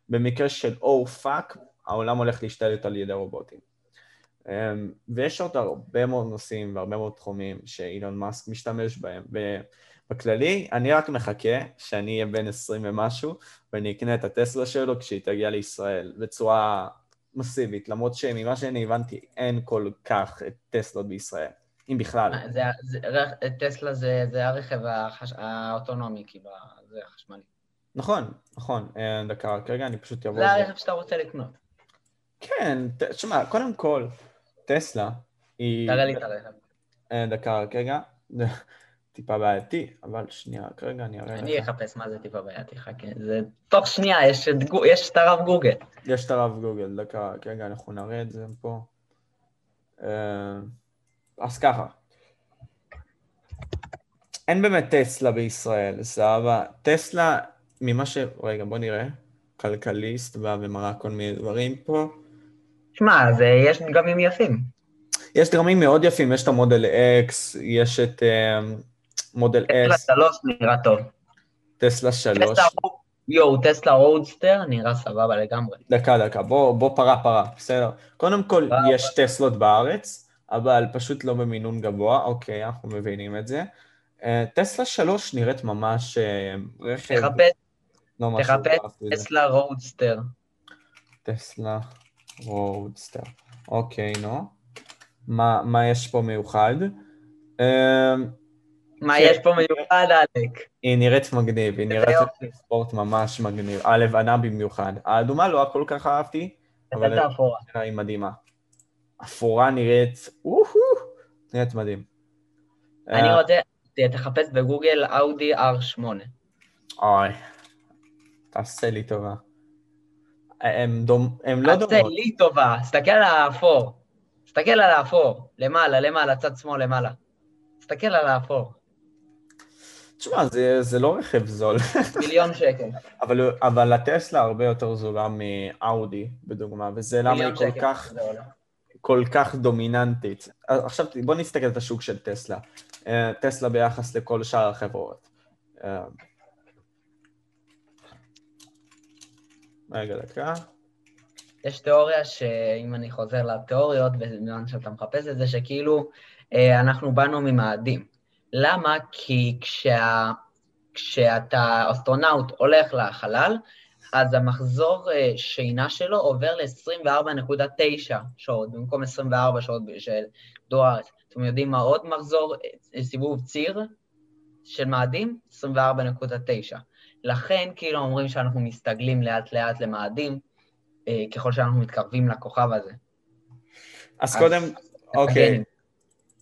במקרה של oh fuck, העולם הולך להשתלט על ידי רובוטים. אמ, ויש עוד הרבה מאוד נושאים והרבה מאוד תחומים שאילון מאסק משתמש בהם. בכללי, אני רק מחכה שאני אהיה בן 20 ומשהו, ואני אקנה את הטסלה שלו כשהיא תגיע לישראל, בצורה מסיבית, למרות שממה שאני הבנתי, אין כל כך את טסלות בישראל, אם בכלל.
זה, זה, טסלה זה, זה הרכב החש... האוטונומי, כאילו, זה החשמלי.
נכון, נכון, אה, דקה, כרגע אני פשוט אבוא...
זה הרכב שאתה רוצה לקנות.
כן, תשמע, קודם כל, טסלה היא...
תראה לי את הרכב.
אה, דקה, רק רגע. טיפה בעייתי, אבל שנייה, רק רגע, אני אראה לך.
אני אחפש מה זה טיפה בעייתי, חכה. זה תוך שנייה, יש את הרב גוגל.
יש את הרב גוגל, דקה, רק רגע, אנחנו נראה את זה פה. אה, אז ככה. אין באמת טסלה בישראל, סבבה. טסלה, ממה ש... רגע, בוא נראה. כלכליסט בא ומראה כל מיני דברים פה.
שמע, אז יש דגמים יפים.
יש דגמים מאוד יפים, יש את המודל X, יש את uh, מודל S.
טסלה 3 נראה טוב.
טסלה 3.
יואו, טסלה Roadster נראה סבבה לגמרי.
דקה, דקה, בוא, בוא פרה פרה, בסדר. קודם כל, פרה, יש פרה. טסלות בארץ, אבל פשוט לא במינון גבוה, אוקיי, אנחנו מבינים את זה. Uh, טסלה 3 נראית ממש רכב...
תחפש, לא תחפש טסלה רודסטר.
טסלה רודסטר. אוקיי, נו. מה, מה יש פה מיוחד?
אמ, מה יש פה מיוחד, אלק?
היא נראית מגניב, היא נראית ספורט ממש מגניב. הלבנה במיוחד. האדומה לא כל כך אהבתי,
אבל
היא מדהימה. אפורה נראית, נראית מדהים.
אני אה, רוצה, תחפש בגוגל אאודי R8.
אוי, תעשה לי טובה. הם, דומ... הם לא דומות.
תעשה לי טובה, תסתכל על האפור. תסתכל על האפור, למעלה, למעלה, צד שמאל למעלה. תסתכל על האפור.
תשמע, זה, זה לא רכב זול.
מיליון שקל.
אבל, אבל הטסלה הרבה יותר זולה מאאודי, בדוגמה, וזה למה היא כל כך, כל כך דומיננטית. עכשיו בוא נסתכל על השוק של טסלה. אה, טסלה ביחס לכל שאר החברות. רגע, דקה.
יש תיאוריה שאם אני חוזר לתיאוריות, בזמן שאתה מחפש את זה, שכאילו אה, אנחנו באנו ממאדים. למה? כי כשה, כשאתה אסטרונאוט הולך לחלל, אז המחזור אה, שינה שלו עובר ל-24.9 שעות, במקום 24 שעות של דור הארץ. אתם יודעים מה עוד מחזור אה, סיבוב ציר של מאדים? 24.9. לכן כאילו אומרים שאנחנו מסתגלים לאט לאט למאדים, אה, ככל שאנחנו מתקרבים לכוכב הזה.
אז, אז קודם, אוקיי,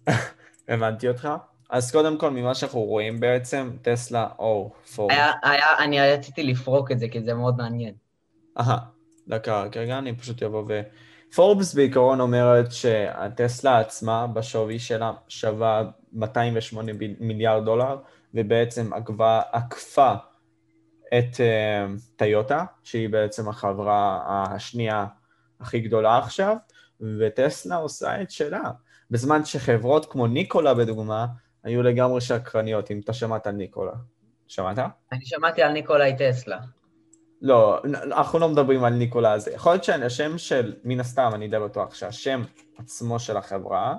הבנתי אותך. אז קודם כל, ממה שאנחנו רואים בעצם, טסלה או פורבס.
היה, היה, אני רציתי לפרוק את זה, כי זה מאוד מעניין.
אהה, דקה, כרגע אני פשוט אבוא ו... פורבס בעיקרון אומרת שהטסלה עצמה, בשווי שלה, שווה 208 מיליארד דולר, ובעצם עקבה, עקפה את uh, טיוטה, שהיא בעצם החברה השנייה הכי גדולה עכשיו, וטסלה עושה את שלה. בזמן שחברות כמו ניקולה, בדוגמה, היו לגמרי שקרניות, אם אתה שמעת על ניקולה. שמעת?
אני שמעתי על ניקולאי טסלה.
לא, אנחנו לא מדברים על ניקולה הזה. יכול להיות שהשם של, מן הסתם, אני די בטוח שהשם עצמו של החברה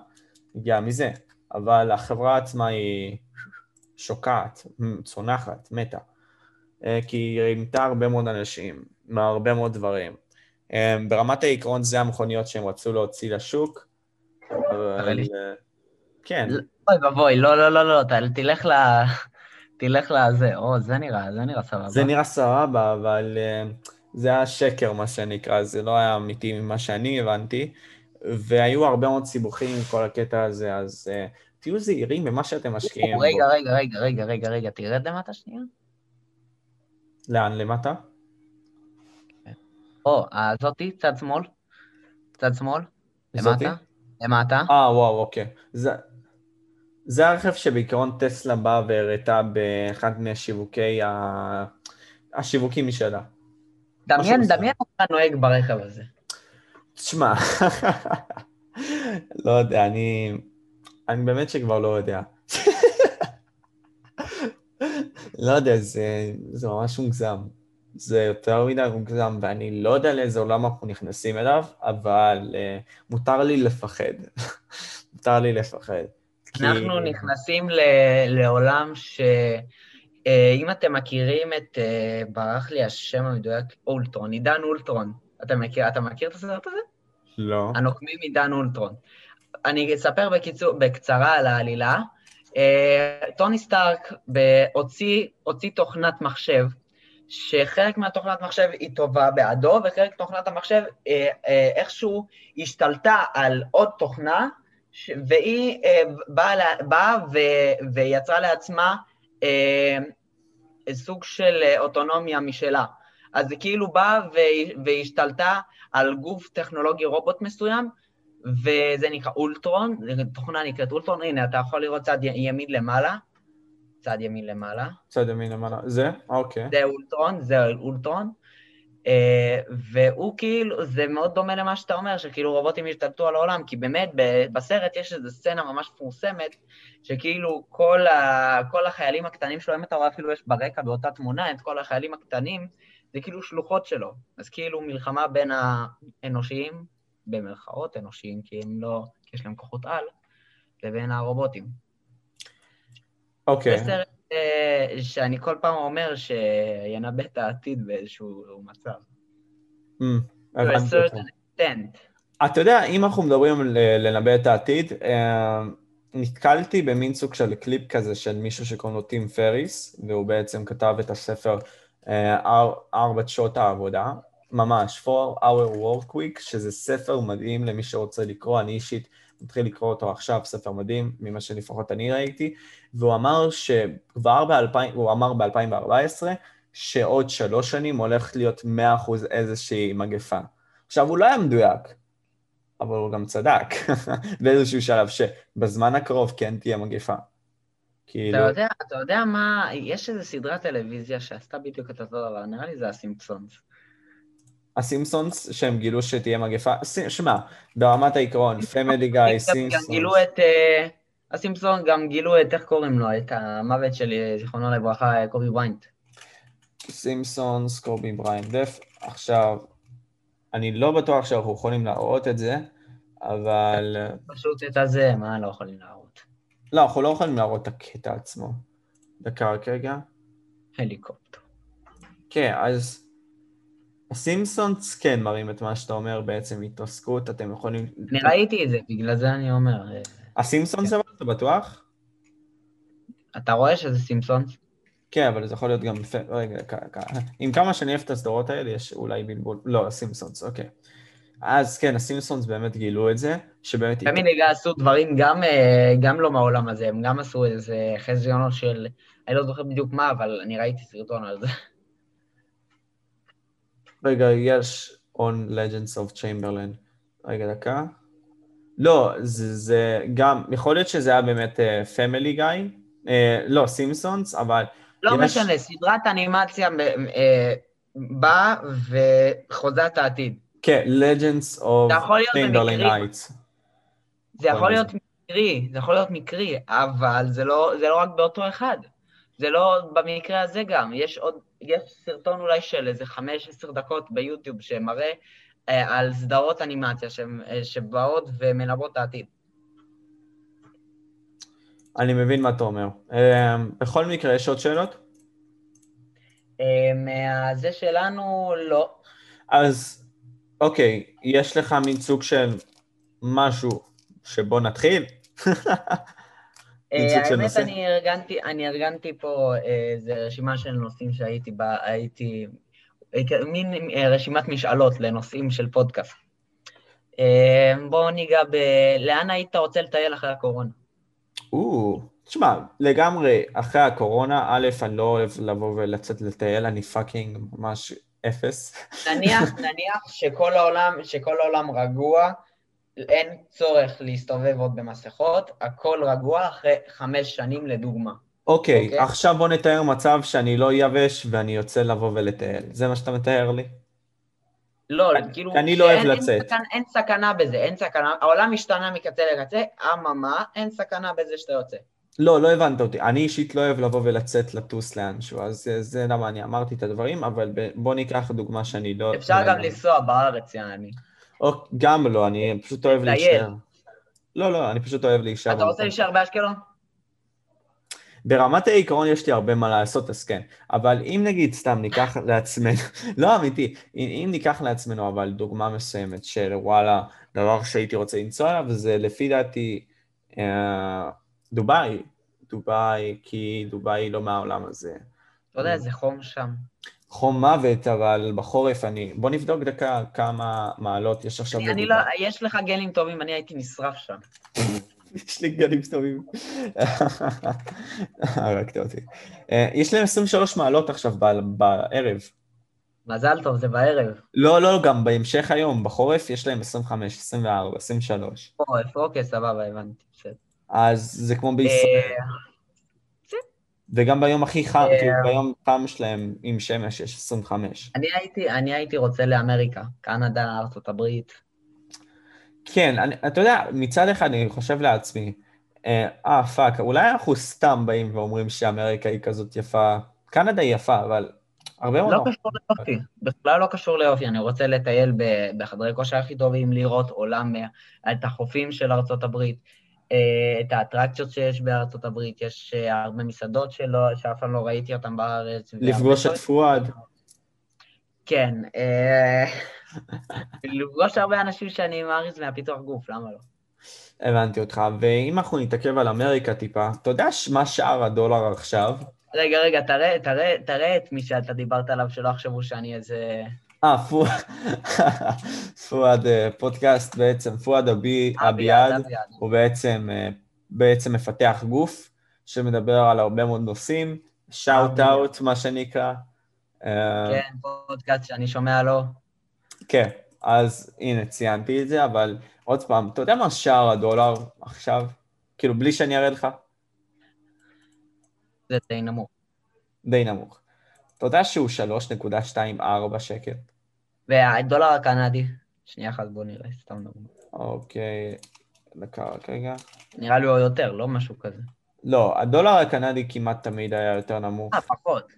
הגיע מזה, אבל החברה עצמה היא שוקעת, צונחת, מתה. אה, כי היא רימתה הרבה מאוד אנשים, מהרבה מאוד דברים. אה, ברמת העיקרון זה המכוניות שהם רצו להוציא לשוק, אבל... כן.
אוי ואבוי, לא, לא, לא, לא, תלך ל... תלך לזה, או, זה נראה, זה נראה סבבה.
זה נראה סבבה, אבל זה היה שקר, מה שנקרא, זה לא היה אמיתי ממה שאני הבנתי, והיו הרבה מאוד סיבוכים עם כל הקטע הזה, אז תהיו זהירים במה שאתם משקיעים.
רגע, רגע, רגע, רגע, רגע, רגע, תרד למטה שנייה.
לאן למטה?
או, הזאתי, צד שמאל. צד שמאל. למטה. למטה.
אה, וואו, אוקיי. זה... זה הרכב שבעיקרון טסלה באה והראתה באחד מהשיווקי ה... השיווקים משלה.
דמיין, דמיין אותך נוהג ברכב הזה.
תשמע, לא יודע, אני... אני באמת שכבר לא יודע. לא יודע, זה, זה ממש מוגזם. זה יותר מדי מוגזם, ואני לא יודע לאיזה עולם אנחנו נכנסים אליו, אבל uh, מותר לי לפחד. מותר לי לפחד.
אנחנו כי... נכנסים ל- לעולם ש... אה, אם אתם מכירים את, אה, ברח לי השם המדויק, אולטרון, עידן אולטרון. אתה מכיר, אתה מכיר את הסרט הזה?
לא.
הנוקמים עידן אולטרון. אני אספר בקיצור, בקצרה על העלילה. אה, טוני סטארק הוציא, הוציא תוכנת מחשב, שחלק מהתוכנת מחשב היא טובה בעדו, וחלק מתוכנת המחשב איכשהו השתלטה על עוד תוכנה. והיא אה, באה, ו... ויצרה לעצמה אה, סוג של אוטונומיה משלה. אז היא כאילו באה. והשתלטה על גוף טכנולוגי רובוט מסוים, וזה נקרא אולטרון, תוכנה נקראת אולטרון, הנה, אתה יכול לראות צד ימין למעלה, צד ימין למעלה.
צד ימין למעלה, זה? אוקיי.
זה אולטרון, זה אולטרון. אה, והוא כאילו, זה מאוד דומה למה שאתה אומר, שכאילו רובוטים השתלטו על העולם, כי באמת בסרט יש איזו סצנה ממש מפורסמת, שכאילו כל, ה, כל החיילים הקטנים שלו, אם אתה רואה אפילו יש ברקע באותה תמונה את כל החיילים הקטנים, זה כאילו שלוחות שלו. אז כאילו מלחמה בין האנושיים, במרכאות אנושיים, כי הם לא, כי יש להם כוחות על, לבין הרובוטים.
אוקיי. Okay.
אה, שאני כל פעם אומר שינבא את העתיד באיזשהו מצב.
Mm, אתה יודע, אם אנחנו מדברים על לנבא את העתיד, אה, נתקלתי במין סוג של קליפ כזה של מישהו שקוראים לו טים פריס, והוא בעצם כתב את הספר אה, ארבע שעות העבודה, ממש, 4 hour work week, שזה ספר מדהים למי שרוצה לקרוא, אני אישית מתחיל לקרוא אותו עכשיו, ספר מדהים, ממה שלפחות אני ראיתי, והוא אמר שכבר ב-2000, הוא אמר ב-2014, שעוד שלוש שנים הולך להיות 100% איזושהי מגפה. עכשיו, הוא לא היה מדויק, אבל הוא גם צדק באיזשהו שלב, שבזמן הקרוב כן תהיה מגפה.
כאילו... אתה יודע, אתה יודע מה, יש איזו סדרת טלוויזיה שעשתה בדיוק את אותו דבר, נראה לי זה הסימפסונס.
ה Simpsons, שהם גילו שתהיה מגפה, שמע, ברמת העיקרון, Family Guy, Simpsons.
גילו את, אה, הסימפסון גם גילו את, איך קוראים לו, את המוות של, זיכרונו לברכה, קובי בריינט.
Simpsons, קובי בריינט death. עכשיו, אני לא בטוח שאנחנו יכולים להראות את זה, אבל...
פשוט את הזה, מה לא יכולים להראות?
לא, אנחנו לא יכולים להראות את הקטע עצמו. דקה רק רגע.
הליקופטר.
כן, אז הסימפסונס כן מראים את מה שאתה אומר בעצם, התרסקות, אתם יכולים...
אני ראיתי את זה, בגלל זה אני אומר.
הסימפסונס כן. אתה בטוח?
אתה רואה שזה סימפסונס?
כן, אבל זה יכול להיות גם... רגע, עם כמה שאני אוהב את הסדרות האלה, יש אולי בלבול... לא, הסימפסונס, אוקיי. אז כן, הסימפסונס באמת גילו את זה, שבאמת...
פמיניגה עשו דברים גם, אה, גם לא מהעולם הזה, הם גם עשו איזה חזיונות של... אני לא זוכר בדיוק מה, אבל אני ראיתי סרטון על זה.
רגע, יש on Legends of Chamberlain. רגע, דקה. לא, זה, זה גם, יכול להיות שזה היה באמת פמילי uh, גיא, uh, לא, סימפסונס, אבל...
לא יש... משנה, סדרת אנימציה uh, באה וחוזה את העתיד.
כן, Legends of Chamberlain Nights.
זה יכול להיות מקרי, זה יכול להיות מקרי, אבל זה לא, זה לא רק באותו אחד. זה לא במקרה הזה גם, יש עוד, יש סרטון אולי של איזה חמש, עשר דקות ביוטיוב שמראה אה, על סדרות אנימציה ש, אה, שבאות ומלוות את העתיד.
אני מבין מה אתה אומר. אה, בכל מקרה, יש עוד שאלות?
אה, מהזה שלנו, לא.
אז אוקיי, יש לך מין סוג של משהו שבוא נתחיל?
אה, האמת, אני ארגנתי, אני ארגנתי פה איזו רשימה של נושאים שהייתי בה, הייתי... מין אה, רשימת משאלות לנושאים של פודקאסט. אה, בואו ניגע ב... לאן היית רוצה לטייל אחרי הקורונה?
או, תשמע, לגמרי, אחרי הקורונה, א', אני לא אוהב לבוא ולצאת לטייל, אני fucking ממש אפס.
נניח, נניח שכל העולם, שכל העולם רגוע, אין צורך להסתובב עוד במסכות, הכל רגוע אחרי חמש שנים לדוגמה.
אוקיי, okay, אוקיי? okay? עכשיו בוא נתאר מצב שאני לא יבש ואני יוצא לבוא ולטייל. זה מה שאתה מתאר לי?
לא, אני, כאילו...
אני לא אוהב לצאת. אין,
סכנה, אין סכנה בזה, אין סכנה. העולם משתנה מקצה לקצה, אממה, אין סכנה בזה שאתה יוצא.
לא, לא הבנת אותי. אני אישית לא אוהב לבוא ולצאת לטוס לאנשהו, אז זה, זה למה אני אמרתי את הדברים, אבל בוא ניקח דוגמה שאני לא...
אפשר גם לנסוע בארץ, יעני.
או גם לא, אני פשוט אוהב להישאר. לא, לא, אני פשוט אוהב להישאר.
אתה רוצה להישאר באשקלון?
ברמת העיקרון יש לי הרבה מה לעשות, אז כן. אבל אם נגיד סתם ניקח לעצמנו, לא אמיתי, אם ניקח לעצמנו אבל דוגמה מסוימת של וואלה, דבר שהייתי רוצה לנסוע עליו, זה לפי דעתי אה, דובאי. דובאי, כי דובאי לא מהעולם הזה.
אתה יודע איזה חום שם.
חום מוות, אבל בחורף אני... בוא נבדוק דקה כמה מעלות יש עכשיו.
אני, אני לא, יש לך גנים טובים, אני הייתי נשרף שם.
יש לי גנים טובים. הרגת אותי. אה, יש להם 23 מעלות עכשיו בערב.
מזל טוב, זה בערב.
לא, לא, גם בהמשך היום, בחורף יש להם 25, 24, 23.
חורף, אוקיי, סבבה, הבנתי, בסדר.
אז זה כמו בישראל. אה, וגם ביום הכי חם, אה, כאילו ביום חם שלהם עם שמש יש 25.
אני הייתי, אני הייתי רוצה לאמריקה, קנדה, ארצות הברית.
כן, אני, אתה יודע, מצד אחד אני חושב לעצמי, אה, אה fuck, אולי אנחנו סתם באים ואומרים שאמריקה היא כזאת יפה, קנדה היא יפה, אבל הרבה מאוד...
לא קשור ליופי, בכלל לא קשור ליופי, אני רוצה לטייל בחדרי כושר הכי טובים, לראות עולם, את החופים של ארצות הברית. אה, את האטרקציות שיש בארצות הברית, יש אה, הרבה מסעדות שלא, שאף פעם לא ראיתי אותן בארץ.
לפגוש את פואד.
כן, אה, לפגוש הרבה אנשים שאני מעריץ מהפיתוח גוף, למה לא?
הבנתי אותך, ואם אנחנו נתעכב על אמריקה טיפה, אתה יודע מה שער הדולר עכשיו?
רגע, רגע, תראה, תראה, תראה את מי שאתה דיברת עליו, שלא יחשבו שאני איזה...
אה, פואד, פואד אה, פודקאסט בעצם, פואד אביעד, הוא בעצם, אה, בעצם מפתח גוף שמדבר על הרבה מאוד נושאים, שאוט אאוט מה שנקרא.
כן, פודקאסט שאני שומע לו.
כן, אז הנה ציינתי את זה, אבל עוד פעם, אתה יודע מה שער הדולר עכשיו? כאילו, בלי שאני אראה לך?
זה די נמוך.
די נמוך. אתה יודע שהוא 3.24 שקל?
והדולר הקנדי? שנייה אחת, בוא נראה, סתם נמוך.
אוקיי, דקה רק רגע.
נראה לי הוא יותר, לא משהו כזה.
לא, הדולר הקנדי כמעט תמיד היה יותר נמוך.
אה, פחות.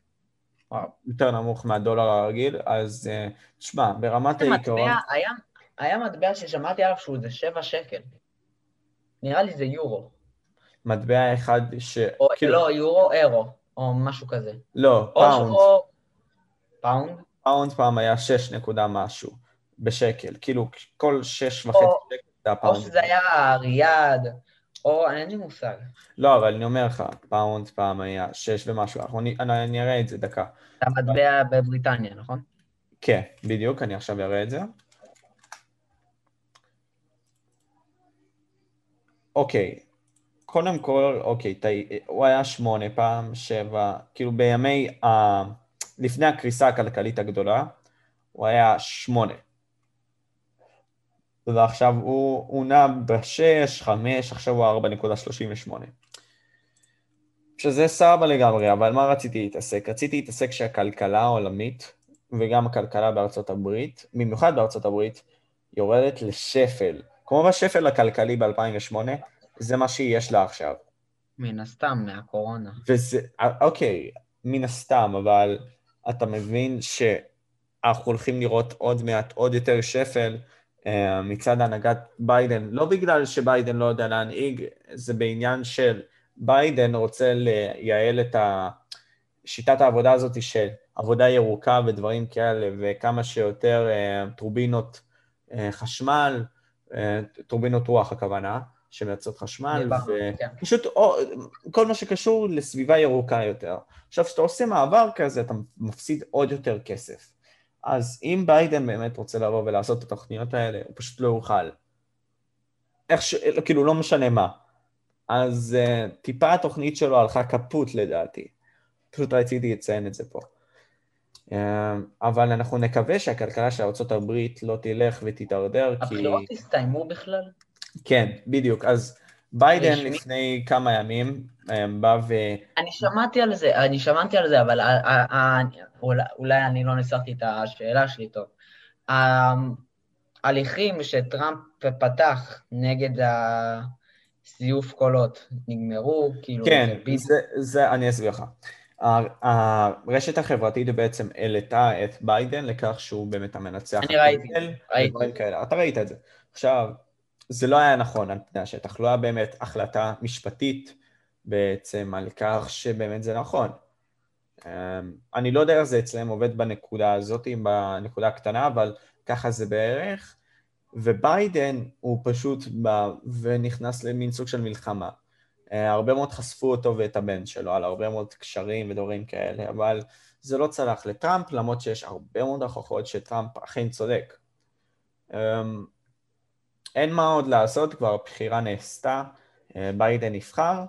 יותר נמוך מהדולר הרגיל, אז תשמע, ברמת העיקרון...
היה, היה מטבע ששמעתי עליו שהוא איזה 7 שקל. נראה לי זה יורו.
מטבע אחד ש...
או, כאילו... לא, יורו, אירו, או משהו כזה.
לא, פאונד. או...
פאונד?
פאונד פעם היה 6 נקודה משהו בשקל, כאילו כל 6 וחצי
או... שקל זה הפאונד. או שזה היה ריאד, או אין לי מושג.
לא, אבל אני אומר לך, פאונד פעם היה 6 ומשהו, אני, אני, אני אראה את זה דקה.
זה המטבע בבריטניה, נכון?
כן, בדיוק, אני עכשיו אראה את זה. אוקיי, קודם כל, אוקיי. הוא היה שמונה פעם, שבע, כאילו בימי, ה... לפני הקריסה הכלכלית הגדולה, הוא היה שמונה. ועכשיו הוא, הוא נע בשש, חמש, עכשיו הוא ארבע נקודה שלושים ושמונה. שזה סבבה לגמרי, אבל מה רציתי להתעסק? רציתי להתעסק שהכלכלה העולמית, וגם הכלכלה בארצות הברית, במיוחד בארצות הברית, יורדת לשפל. כמו בשפל הכלכלי ב-2008, זה מה שיש לה עכשיו.
מן הסתם, מהקורונה.
וזה, אוקיי, מן הסתם, אבל אתה מבין שאנחנו הולכים לראות עוד מעט עוד יותר שפל uh, מצד הנהגת ביידן, לא בגלל שביידן לא יודע להנהיג, זה בעניין של ביידן רוצה לייעל את שיטת העבודה הזאת של עבודה ירוקה ודברים כאלה, וכמה שיותר uh, טורבינות uh, חשמל, טורבינות רוח הכוונה, שמייצרות חשמל, ופשוט כן. כל מה שקשור לסביבה ירוקה יותר. עכשיו, כשאתה עושה מעבר כזה, אתה מפסיד עוד יותר כסף. אז אם ביידן באמת רוצה לבוא ולעשות את התוכניות האלה, הוא פשוט לא יוכל. איך ש... כאילו, לא משנה מה. אז uh, טיפה התוכנית שלו הלכה כפות לדעתי. פשוט רציתי לציין את זה פה. Uh, אבל אנחנו נקווה שהכלכלה של ארה"ב לא תלך ותתדרדר,
כי... הבחירות הסתיימו בכלל?
כן, בדיוק. אז ביידן לפני כמה ימים אה, בא ו...
אני שמעתי על זה, אני שמעתי על זה, אבל אולי אני לא ניסחתי את השאלה שלי טוב. ההליכים שטראמפ פתח נגד הזיוף קולות נגמרו, כאילו...
כן, זה, זה, אני אסביר לך. הרשת החברתית בעצם העלתה את ביידן לכך שהוא באמת המנצח.
אני ראיתי,
ראיתי. אתה ראית את זה. עכשיו, זה לא היה נכון על פני השטח, לא היה באמת החלטה משפטית בעצם על כך שבאמת זה נכון. אמ, אני לא יודע איך זה אצלם עובד בנקודה הזאת, בנקודה הקטנה, אבל ככה זה בערך, וביידן הוא פשוט בא ונכנס למין סוג של מלחמה. אה, הרבה מאוד חשפו אותו ואת הבן שלו על הרבה מאוד קשרים ודברים כאלה, אבל זה לא צלח לטראמפ, למרות שיש הרבה מאוד הוכחות שטראמפ אכן צודק. אין מה עוד לעשות, כבר הבחירה נעשתה, אה, ביידן נבחר,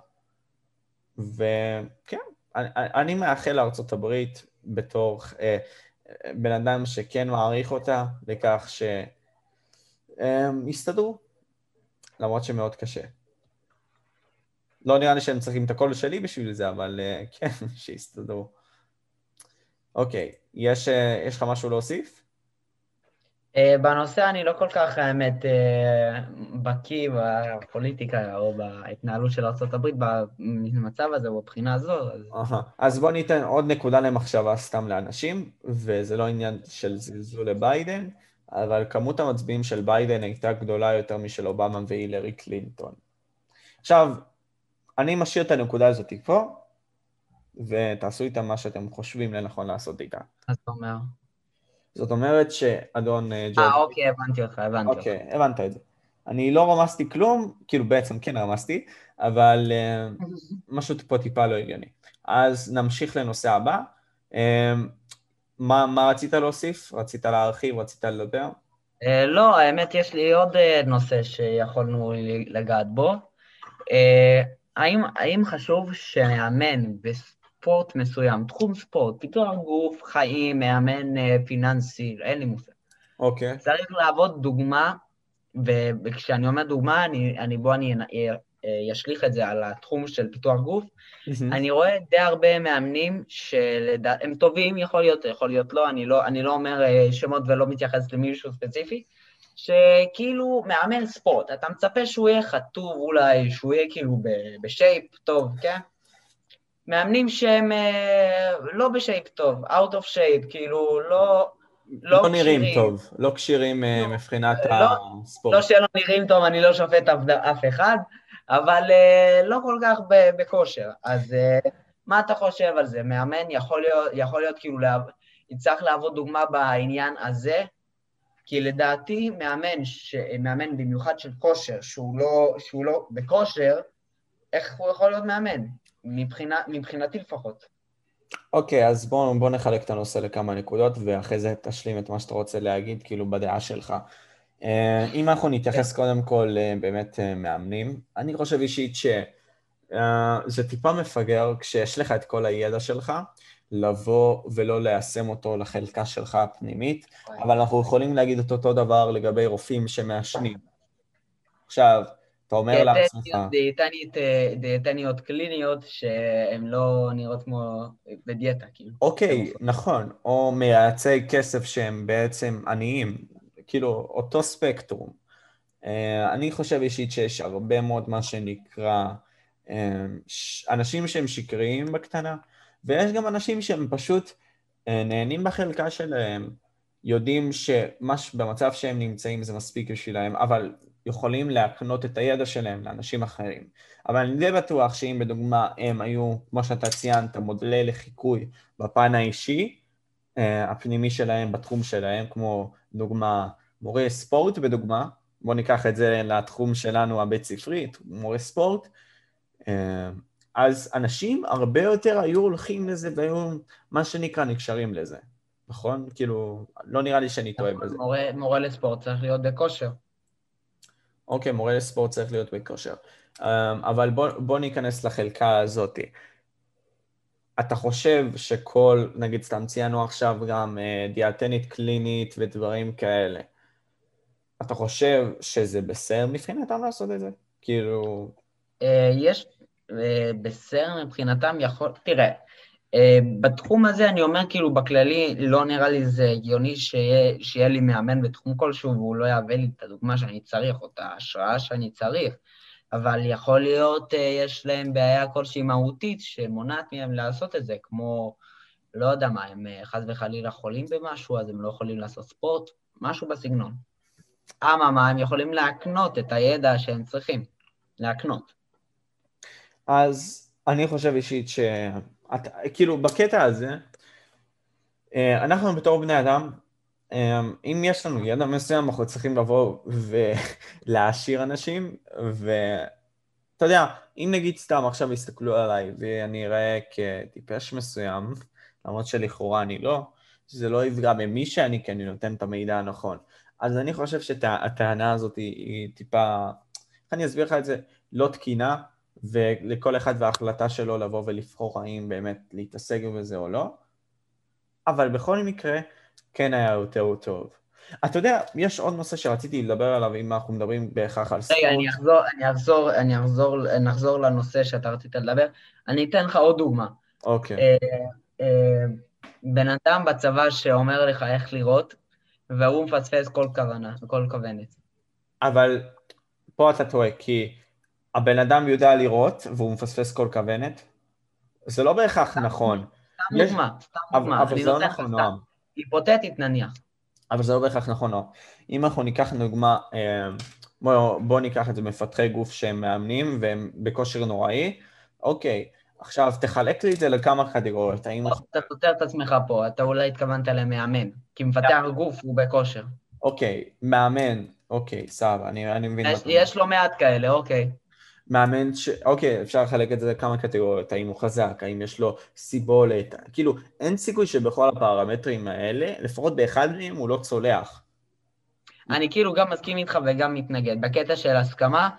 וכן, אני, אני מאחל לארה"ב בתור אה, בן אדם שכן מעריך אותה, לכך שהם יסתדרו, למרות שמאוד קשה. לא נראה לי שהם צריכים את הקול שלי בשביל זה, אבל אה, כן, שיסתדרו. אוקיי, יש, יש לך משהו להוסיף?
אה, בנושא אני לא כל כך, האמת, אה, בקיא בפוליטיקה או בהתנהלות של ארה"ב במצב הזה או בבחינה הזו. אז...
אז בוא ניתן עוד נקודה למחשבה סתם לאנשים, וזה לא עניין של זלזול לביידן, אבל כמות המצביעים של ביידן הייתה גדולה יותר משל אובמה והילרי קלינטון. עכשיו, אני משאיר את הנקודה הזאת פה, ותעשו איתה מה שאתם חושבים לנכון לעשות איתה.
אז אתה אומר?
זאת אומרת שאדון
אה, ג'ורג'... אה, אוקיי, הבנתי אותך, הבנתי אותך.
אוקיי, הבנת את זה. אני לא רמזתי כלום, כאילו בעצם כן רמזתי, אבל uh, משהו פה טיפה לא הגיוני. אז נמשיך לנושא הבא. Uh, מה, מה רצית להוסיף? רצית להרחיב? רצית לדבר?
לא, האמת, יש לי עוד נושא שיכולנו לגעת בו. האם, האם חשוב שמאמן בספורט מסוים, תחום ספורט, פיתוח גוף, חיים, מאמן uh, פיננסי, אין לי מושג.
אוקיי. Okay.
צריך לעבוד דוגמה, וכשאני אומר דוגמה, אני, אני בוא אני אשליך את זה על התחום של פיתוח גוף. Mm-hmm. אני רואה די הרבה מאמנים שהם טובים, יכול להיות, יכול להיות לא, אני לא, אני לא אומר שמות ולא מתייחס למישהו ספציפי, שכאילו מאמן ספורט, אתה מצפה שהוא יהיה חטוב אולי, שהוא יהיה כאילו בשייפ טוב, כן? מאמנים שהם אה, לא בשייפ טוב, out of shape, כאילו לא...
לא, לא נראים. טוב, לא כשירים אה, לא, מבחינת לא, הספורט.
לא שלא נראים טוב, אני לא שופט אף, אף אחד, אבל uh, לא כל כך בכושר. אז מה אתה חושב על זה? מאמן יכול להיות, יכול להיות כאילו, יצטרך להוות דוגמה בעניין הזה, כי לדעתי מאמן, ש... מאמן במיוחד של כושר, שהוא לא, שהוא לא בכושר, איך הוא יכול להיות מאמן? מבחינה, מבחינתי לפחות.
אוקיי, okay, אז בואו בוא נחלק את הנושא לכמה נקודות, ואחרי זה תשלים את מה שאתה רוצה להגיד, כאילו בדעה שלך. אה, אם אנחנו נתייחס קודם כל אה, באמת אה, מאמנים, אני חושב אישית שזה טיפה מפגר כשיש לך את כל הידע שלך, לבוא ולא ליישם אותו לחלקה שלך הפנימית, אבל אנחנו יכולים להגיד את אותו דבר לגבי רופאים שמעשנים. עכשיו, אתה אומר לעצמך...
דיאטניות קליניות שהן לא נראות כמו בדיאטה, כאילו.
אוקיי, נכון, או מייעצי כסף שהם בעצם עניים, כאילו, אותו ספקטרום. אה, אני חושב אישית שיש הרבה מאוד מה שנקרא אה, אנשים שהם שקריים בקטנה, ויש גם אנשים שהם פשוט אה, נהנים בחלקה שלהם, יודעים שבמצב שהם נמצאים זה מספיק בשבילם, אבל יכולים להקנות את הידע שלהם לאנשים אחרים. אבל אני די בטוח שאם בדוגמה הם היו, כמו שאתה ציינת, מודלי לחיקוי בפן האישי, הפנימי שלהם, בתחום שלהם, כמו דוגמה מורה ספורט בדוגמה, בואו ניקח את זה לתחום שלנו הבית ספרית, מורה ספורט, אז אנשים הרבה יותר היו הולכים לזה והיו, מה שנקרא, נקשרים לזה, נכון? כאילו, לא נראה לי שאני טועה בזה.
מורה, מורה לספורט צריך להיות בכושר.
אוקיי, מורה לספורט צריך להיות בכושר. אמ, אבל בוא, בוא ניכנס לחלקה הזאת. אתה חושב שכל, נגיד סתם ציינו עכשיו גם אה, דיאטנית קלינית ודברים כאלה, אתה חושב שזה בסדר מבחינתם לעשות את זה? כאילו...
אה, יש אה, בסדר מבחינתם יכול... תראה, אה, בתחום הזה אני אומר כאילו בכללי לא נראה לי זה הגיוני שיהיה, שיהיה לי מאמן בתחום כלשהו והוא לא יהווה לי את הדוגמה שאני צריך או את ההשראה שאני צריך, אבל יכול להיות יש להם בעיה כלשהי מהותית שמונעת מהם לעשות את זה, כמו, לא יודע מה, הם חס וחלילה חולים במשהו אז הם לא יכולים לעשות ספורט, משהו בסגנון. אממה, הם יכולים להקנות את הידע שהם צריכים, להקנות.
אז אני חושב אישית ש... כאילו, בקטע הזה, אה, אנחנו בתור בני אדם, אה, אם יש לנו ידע מסוים, אנחנו צריכים לבוא ולהעשיר אנשים, ואתה יודע, אם נגיד סתם עכשיו יסתכלו עליי ואני אראה כטיפש מסוים, למרות שלכאורה אני לא, שזה לא יפגע במי שאני, כי אני נותן את המידע הנכון. אז אני חושב שהטענה הזאת היא, היא טיפה, איך אני אסביר לך את זה? לא תקינה, ולכל אחד וההחלטה שלו לבוא ולבחור האם באמת להתעסק בזה או לא, אבל בכל מקרה, כן היה יותר טוב. אתה יודע, יש עוד נושא שרציתי לדבר עליו, אם אנחנו מדברים בהכרח על ספורט.
רגע, אני אחזור, אני אחזור, אני אחזור, נחזור לנושא שאתה רצית לדבר. אני אתן לך עוד דוגמה.
אוקיי.
אה, אה, בן אדם בצבא שאומר לך איך לראות, והוא מפספס כל כוונה, כל כוונת.
אבל פה אתה טועה, כי הבן אדם יודע לראות והוא מפספס כל כוונת, זה לא בהכרח נכון.
סתם דוגמה, סתם דוגמה.
אבל זה לא נכון, נועם.
היפותטית נניח.
אבל זה לא בהכרח נכון, נועם. אם אנחנו ניקח דוגמה, אה, בואו בוא ניקח את זה, מפתחי גוף שהם מאמנים והם בכושר נוראי, אוקיי, עכשיו תחלק לי את זה לכמה קטגוריות, האם...
אתה סותר את עצמך פה, אתה אולי התכוונת למאמן, כי מפתח גוף הוא בכושר.
אוקיי, מאמן, אוקיי, סבבה, אני, אני מבין.
יש, יש לא מעט כאלה, אוקיי.
מאמן ש... אוקיי, אפשר לחלק את זה לכמה קטגוריות, האם הוא חזק, האם יש לו סיבולת, כאילו, אין סיכוי שבכל הפרמטרים האלה, לפחות באחד מהם הוא לא צולח.
אני כאילו גם מסכים איתך וגם מתנגד. בקטע של הסכמה,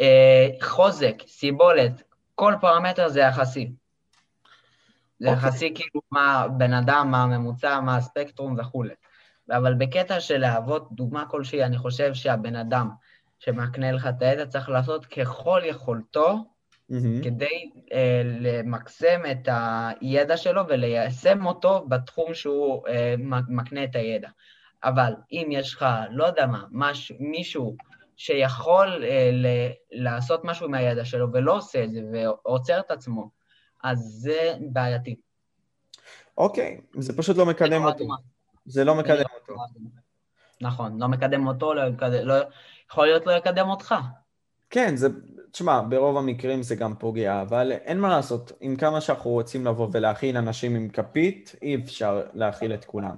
אה, חוזק, סיבולת, כל פרמטר זה יחסי. זה okay. אוקיי. יחסי כאילו מה בן אדם, מה הממוצע, מה הספקטרום וכולי. אבל בקטע של להוות דוגמה כלשהי, אני חושב שהבן אדם שמקנה לך את הידע צריך לעשות ככל יכולתו mm-hmm. כדי אה, למקסם את הידע שלו וליישם אותו בתחום שהוא אה, מקנה את הידע. אבל אם יש לך, לא יודע מה, מש, מישהו שיכול אה, ל, לעשות משהו מהידע שלו ולא עושה את זה ועוצר את עצמו, אז זה בעייתי.
אוקיי, זה פשוט לא מקדם אותו. זה לא מקדם אותו.
נכון, לא מקדם אותו, לא, לא, יכול להיות לא יקדם אותך.
כן, זה, תשמע, ברוב המקרים זה גם פוגע, אבל אין מה לעשות, עם כמה שאנחנו רוצים לבוא ולהכיל אנשים עם כפית, אי אפשר להכיל את כולם.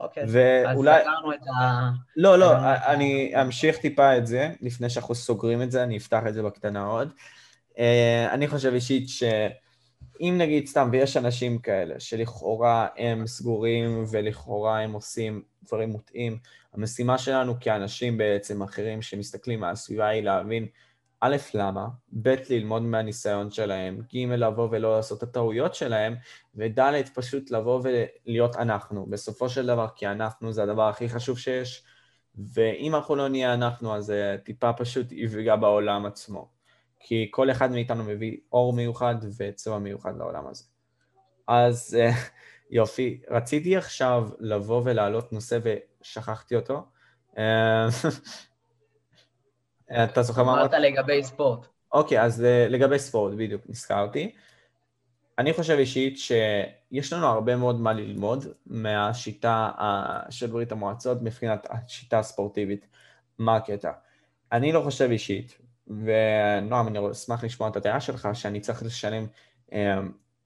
אוקיי, ואולי... אז סגרנו את ה...
לא, לא, אני אמשיך טיפה את זה, לפני שאנחנו סוגרים את זה, אני אפתח את זה בקטנה עוד. אה, אני חושב אישית שאם נגיד סתם, ויש אנשים כאלה, שלכאורה הם סגורים ולכאורה הם עושים דברים מוטעים, המשימה שלנו כאנשים בעצם אחרים שמסתכלים על הסביבה היא להבין א', למה, ב', ללמוד מהניסיון שלהם, ג', לבוא ולא לעשות את הטעויות שלהם, וד', פשוט לבוא ולהיות אנחנו. בסופו של דבר, כי אנחנו זה הדבר הכי חשוב שיש, ואם אנחנו לא נהיה אנחנו, אז זה טיפה פשוט יפגע בעולם עצמו. כי כל אחד מאיתנו מביא אור מיוחד וצבע מיוחד לעולם הזה. אז אה, יופי, רציתי עכשיו לבוא ולהעלות נושא ושכחתי אותו. אה, אתה זוכר מה
אמרת? אמרת לגבי ספורט.
אוקיי, אז אה, לגבי ספורט, בדיוק, נזכרתי. אני חושב אישית שיש לנו הרבה מאוד מה ללמוד מהשיטה של ברית המועצות מבחינת השיטה הספורטיבית. מה הקטע? אני לא חושב אישית, ונועם, אני אשמח לשמוע את הדעה שלך, שאני צריך לשלם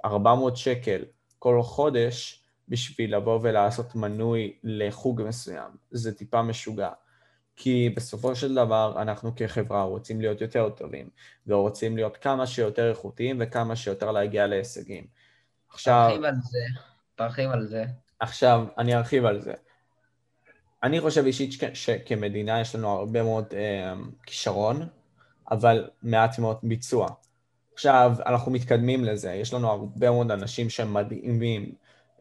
400 אמ, שקל כל חודש בשביל לבוא ולעשות מנוי לחוג מסוים. זה טיפה משוגע. כי בסופו של דבר אנחנו כחברה רוצים להיות יותר טובים, ורוצים להיות כמה שיותר איכותיים וכמה שיותר להגיע להישגים.
עכשיו... תרחיב על זה, תרחיב על זה.
עכשיו, אני ארחיב על זה. אני חושב אישית שכמדינה יש לנו הרבה מאוד אה, כישרון, אבל מעט מאוד ביצוע. עכשיו, אנחנו מתקדמים לזה, יש לנו הרבה מאוד אנשים שהם מדהימים,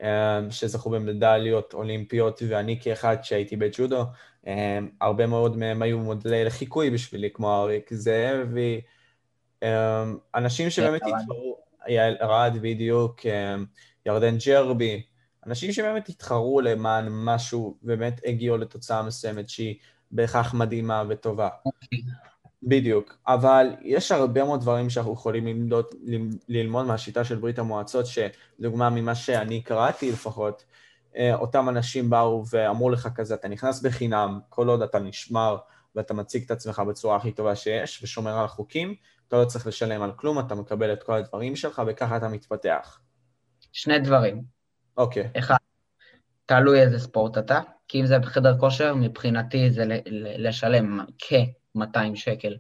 אה, שזכו במדליות אולימפיות, ואני כאחד שהייתי בג'ודו, אמ, הרבה מאוד מהם היו מודלי לחיקוי בשבילי, כמו אריק זאבי, אמ, אנשים שבאמת התחרו, יעל ארד בדיוק, ירדן ג'רבי, אנשים שבאמת התחרו למען משהו, באמת הגיעו לתוצאה מסוימת שהיא בהכרח מדהימה וטובה. אוקיי. בדיוק, אבל יש הרבה מאוד דברים שאנחנו יכולים ללמוד, ללמוד מהשיטה של ברית המועצות, שדוגמה ממה שאני קראתי לפחות, אה, אותם אנשים באו ואמרו לך כזה, אתה נכנס בחינם, כל עוד אתה נשמר ואתה מציג את עצמך בצורה הכי טובה שיש ושומר על החוקים, אתה לא צריך לשלם על כלום, אתה מקבל את כל הדברים שלך וככה אתה מתפתח.
שני דברים.
אוקיי. Okay.
אחד, תלוי איזה ספורט אתה, כי אם זה בחדר כושר, מבחינתי זה לשלם כ-200 שקל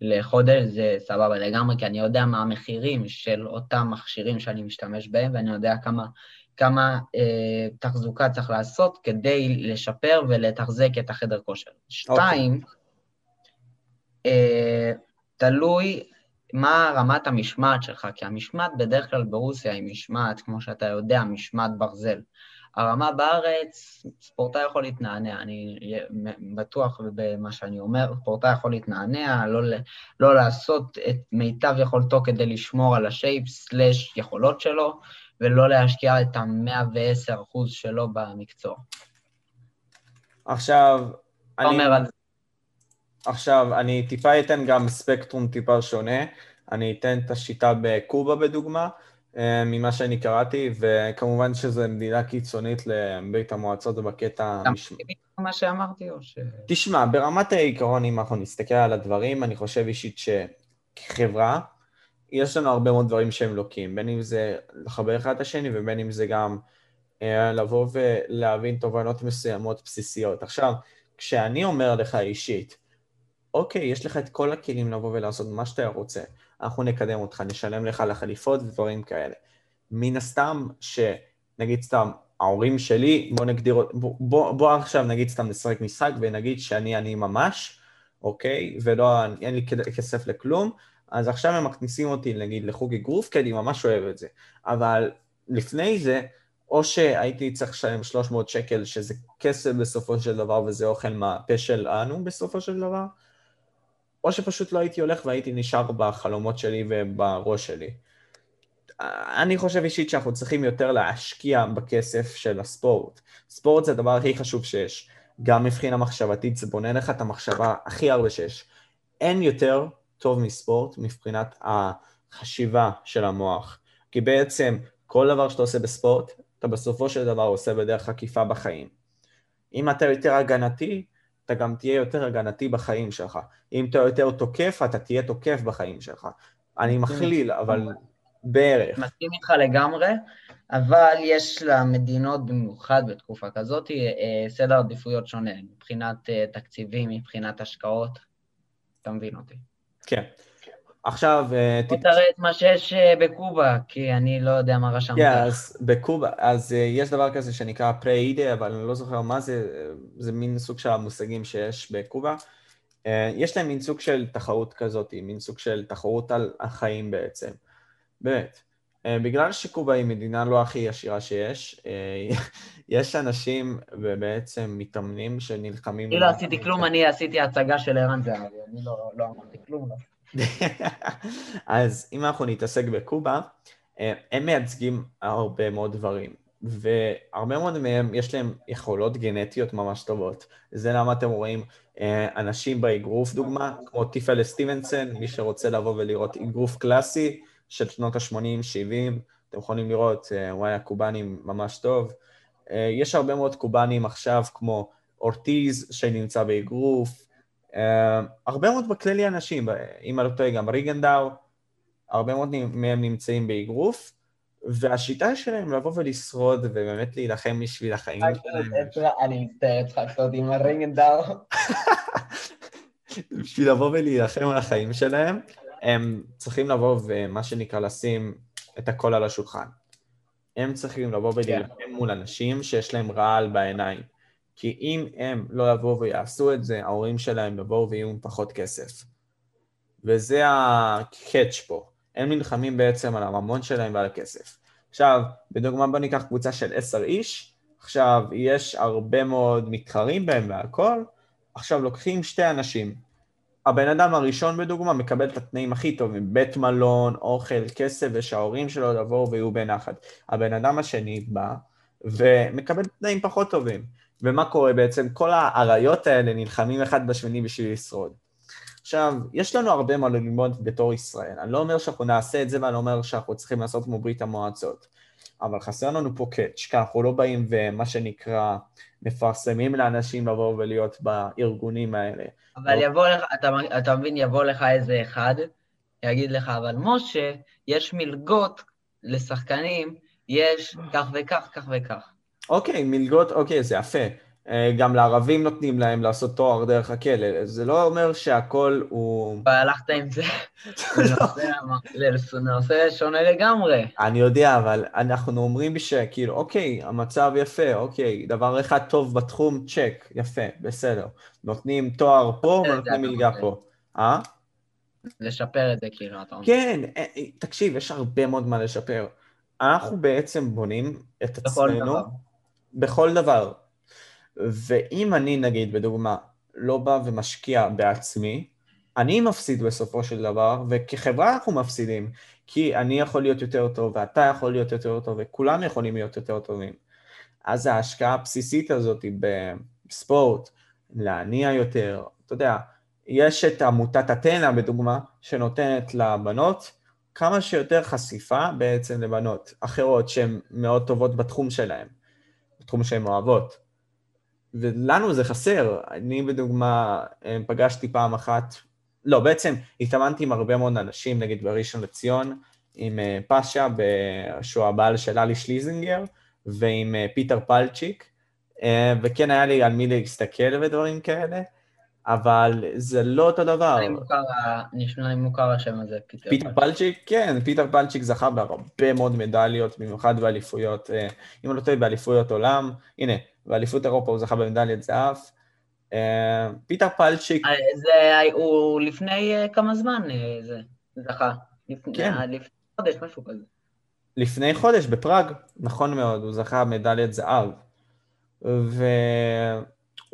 לחודש, זה סבבה לגמרי, כי אני יודע מה המחירים של אותם מכשירים שאני משתמש בהם, ואני יודע כמה כמה אה, תחזוקה צריך לעשות כדי לשפר ולתחזק את החדר כושר. שתיים, okay. אוקיי. אה, תלוי מה רמת המשמעת שלך, כי המשמעת בדרך כלל ברוסיה היא משמעת, כמו שאתה יודע, משמעת ברזל. הרמה בארץ, ספורטאי יכול להתנענע, אני בטוח במה שאני אומר, ספורטאי יכול להתנענע, לא, לא לעשות את מיטב יכולתו כדי לשמור על השייפ סלאש יכולות שלו, ולא להשקיע את ה-110% שלו במקצוע.
עכשיו, אני... אומר על זה. עכשיו, אני טיפה אתן גם ספקטרום טיפה שונה. אני אתן את השיטה בקובה בדוגמה, ממה שאני קראתי, וכמובן שזו מדינה קיצונית לברית המועצות בקטע...
אתה מסכים מה שאמרתי או ש...
תשמע, ברמת העיקרון, אם אנחנו נסתכל על הדברים, אני חושב אישית שכחברה, יש לנו הרבה מאוד דברים שהם לוקים, בין אם זה לחבר אחד את השני ובין אם זה גם אה, לבוא ולהבין תובנות מסוימות בסיסיות. עכשיו, כשאני אומר לך אישית, אוקיי, יש לך את כל הכלים לבוא ולעשות מה שאתה רוצה, אנחנו נקדם אותך, נשלם לך לחליפות ודברים כאלה. מן הסתם, שנגיד סתם, ההורים שלי, בוא נגדיר, בוא, בוא, בוא עכשיו נגיד סתם נשחק משחק ונגיד שאני אני ממש, אוקיי? ולא, אין לי כסף לכלום, אז עכשיו הם מכניסים אותי נגיד לחוג אגרוף, כי אני ממש אוהב את זה. אבל לפני זה, או שהייתי צריך לשלם 300 שקל, שזה כסף בסופו של דבר וזה אוכל מהפה שלנו בסופו של דבר, או שפשוט לא הייתי הולך והייתי נשאר בחלומות שלי ובראש שלי. אני חושב אישית שאנחנו צריכים יותר להשקיע בכסף של הספורט. ספורט זה הדבר הכי חשוב שיש. גם מבחינה מחשבתית זה בונה לך את המחשבה הכי הרבה שיש. אין יותר טוב מספורט מבחינת החשיבה של המוח. כי בעצם כל דבר שאתה עושה בספורט, אתה בסופו של דבר עושה בדרך עקיפה בחיים. אם אתה יותר הגנתי, אתה גם תהיה יותר הגנתי בחיים שלך. אם אתה יותר תוקף, אתה תהיה תוקף בחיים שלך. אני מכליל, אבל בערך.
מסכים איתך לגמרי, אבל יש למדינות, במיוחד בתקופה כזאת, אה, סדר עדיפויות שונה, מבחינת אה, תקציבים, מבחינת השקעות. אתה מבין אותי.
כן. עכשיו... אה,
בוא תראה את מה שיש בקובה, כי אני לא יודע מה רשמת.
כן, אז בקובה, אז יש דבר כזה שנקרא פרה-אידה, אבל אני לא זוכר מה זה, זה מין סוג של המושגים שיש בקובה. יש להם מין סוג של תחרות כזאת, מין סוג של תחרות על החיים בעצם. באמת. אה, בגלל שקובה היא מדינה לא הכי עשירה שיש, אה, יש אנשים ובעצם מתאמנים שנלחמים...
אני לא עשיתי כלום, אני עשיתי הצגה של ערן זהבי, אני לא, לא אמרתי כלום.
אז אם אנחנו נתעסק בקובה, אה, הם מייצגים הרבה מאוד דברים, והרבה מאוד מהם יש להם יכולות גנטיות ממש טובות. זה למה אתם רואים אנשים באגרוף, דוגמה, כמו טיפל סטיבנסון, מי שרוצה לבוא ולראות אגרוף קלאסי, של שנות ה-80-70, אתם יכולים לראות, אה, וואי, הקובאנים ממש טוב. אה, יש הרבה מאוד קובאנים עכשיו, כמו אורטיז, שנמצא באגרוף, אה, הרבה מאוד בכללי אנשים, אם אני לא טועה, גם ריגנדאו, הרבה מאוד מהם נמצאים באגרוף, והשיטה שלהם לבוא ולשרוד ובאמת להילחם בשביל החיים שלהם.
אני מצטער, הצחקת אותי עם הריגנדאו.
בשביל לבוא ולהילחם על החיים שלהם, הם צריכים לבוא ומה שנקרא לשים את הכל על השולחן. הם צריכים לבוא כן. ולהילחם. מול אנשים שיש להם רעל בעיניים. כי אם הם לא יבואו ויעשו את זה, ההורים שלהם יבואו ויהיו עם פחות כסף. וזה הקאץ' פה. הם נלחמים בעצם על הממון שלהם ועל הכסף. עכשיו, בדוגמה בוא ניקח קבוצה של עשר איש, עכשיו יש הרבה מאוד מתחרים בהם והכל, עכשיו לוקחים שתי אנשים, הבן אדם הראשון בדוגמה מקבל את התנאים הכי טובים, בית מלון, אוכל, כסף, ושההורים שלו יבואו ויהיו בנחת. הבן אדם השני בא ומקבל תנאים פחות טובים. ומה קורה בעצם? כל האריות האלה נלחמים אחד בשני בשביל לשרוד. עכשיו, יש לנו הרבה מה ללמוד בתור ישראל. אני לא אומר שאנחנו נעשה את זה ואני לא אומר שאנחנו צריכים לעשות כמו ברית המועצות. אבל חסר לנו פה קאץ', כי אנחנו לא באים ומה שנקרא מפרסמים לאנשים לבוא ולהיות בארגונים האלה.
אבל יבוא לך, אתה, אתה מבין, יבוא לך איזה אחד, יגיד לך, אבל משה, יש מלגות לשחקנים, יש כך וכך, כך וכך.
אוקיי, מלגות, אוקיי, זה יפה. אה, גם לערבים נותנים להם לעשות תואר דרך הכלא, זה לא אומר שהכל הוא...
והלכת עם זה לנושא שונה לגמרי.
אני יודע, אבל אנחנו אומרים שכאילו, אוקיי, המצב יפה, אוקיי, דבר אחד טוב בתחום, צ'ק, יפה, בסדר. נותנים תואר פה ונותנים מלגה פה. אה?
לשפר את זה, כאילו, אתה
אומר. כן, אה, אה, תקשיב, יש הרבה מאוד מה לשפר. אנחנו בעצם בונים את עצמנו... בכל דבר. ואם אני, נגיד, בדוגמה, לא בא ומשקיע בעצמי, אני מפסיד בסופו של דבר, וכחברה אנחנו מפסידים, כי אני יכול להיות יותר טוב, ואתה יכול להיות יותר טוב, וכולם יכולים להיות יותר טובים. אז ההשקעה הבסיסית הזאת בספורט, להניע יותר, אתה יודע, יש את עמותת אתנה, בדוגמה, שנותנת לבנות כמה שיותר חשיפה בעצם לבנות אחרות שהן מאוד טובות בתחום שלהן, בתחום שהן אוהבות. ולנו זה חסר. אני בדוגמה אה, פגשתי פעם אחת, לא, בעצם התאמנתי עם הרבה מאוד אנשים, נגיד בראשון לציון, עם אה, פאשה, שהוא הבעל של אלי שליזינגר, ועם אה, פיטר פלצ'יק, וכן היה לי על מי להסתכל ודברים כאלה, אבל זה לא אותו דבר.
נשמע לי מוכר השם הזה,
פיטר, פיטר פלצ'יק. כן, פיטר פלצ'יק זכה בהרבה מאוד מדליות, במיוחד באליפויות, אה, אם אני לא טועה, באליפויות עולם. הנה, באליפות אירופה הוא זכה במדליית זהב. אה, פיטר פלצ'יק...
אה, זה, הוא לפני כמה זמן זה זכה? כן. לפני חודש, משהו כזה.
לפני חודש, בפראג, נכון מאוד, הוא זכה במדליית זהב. ו...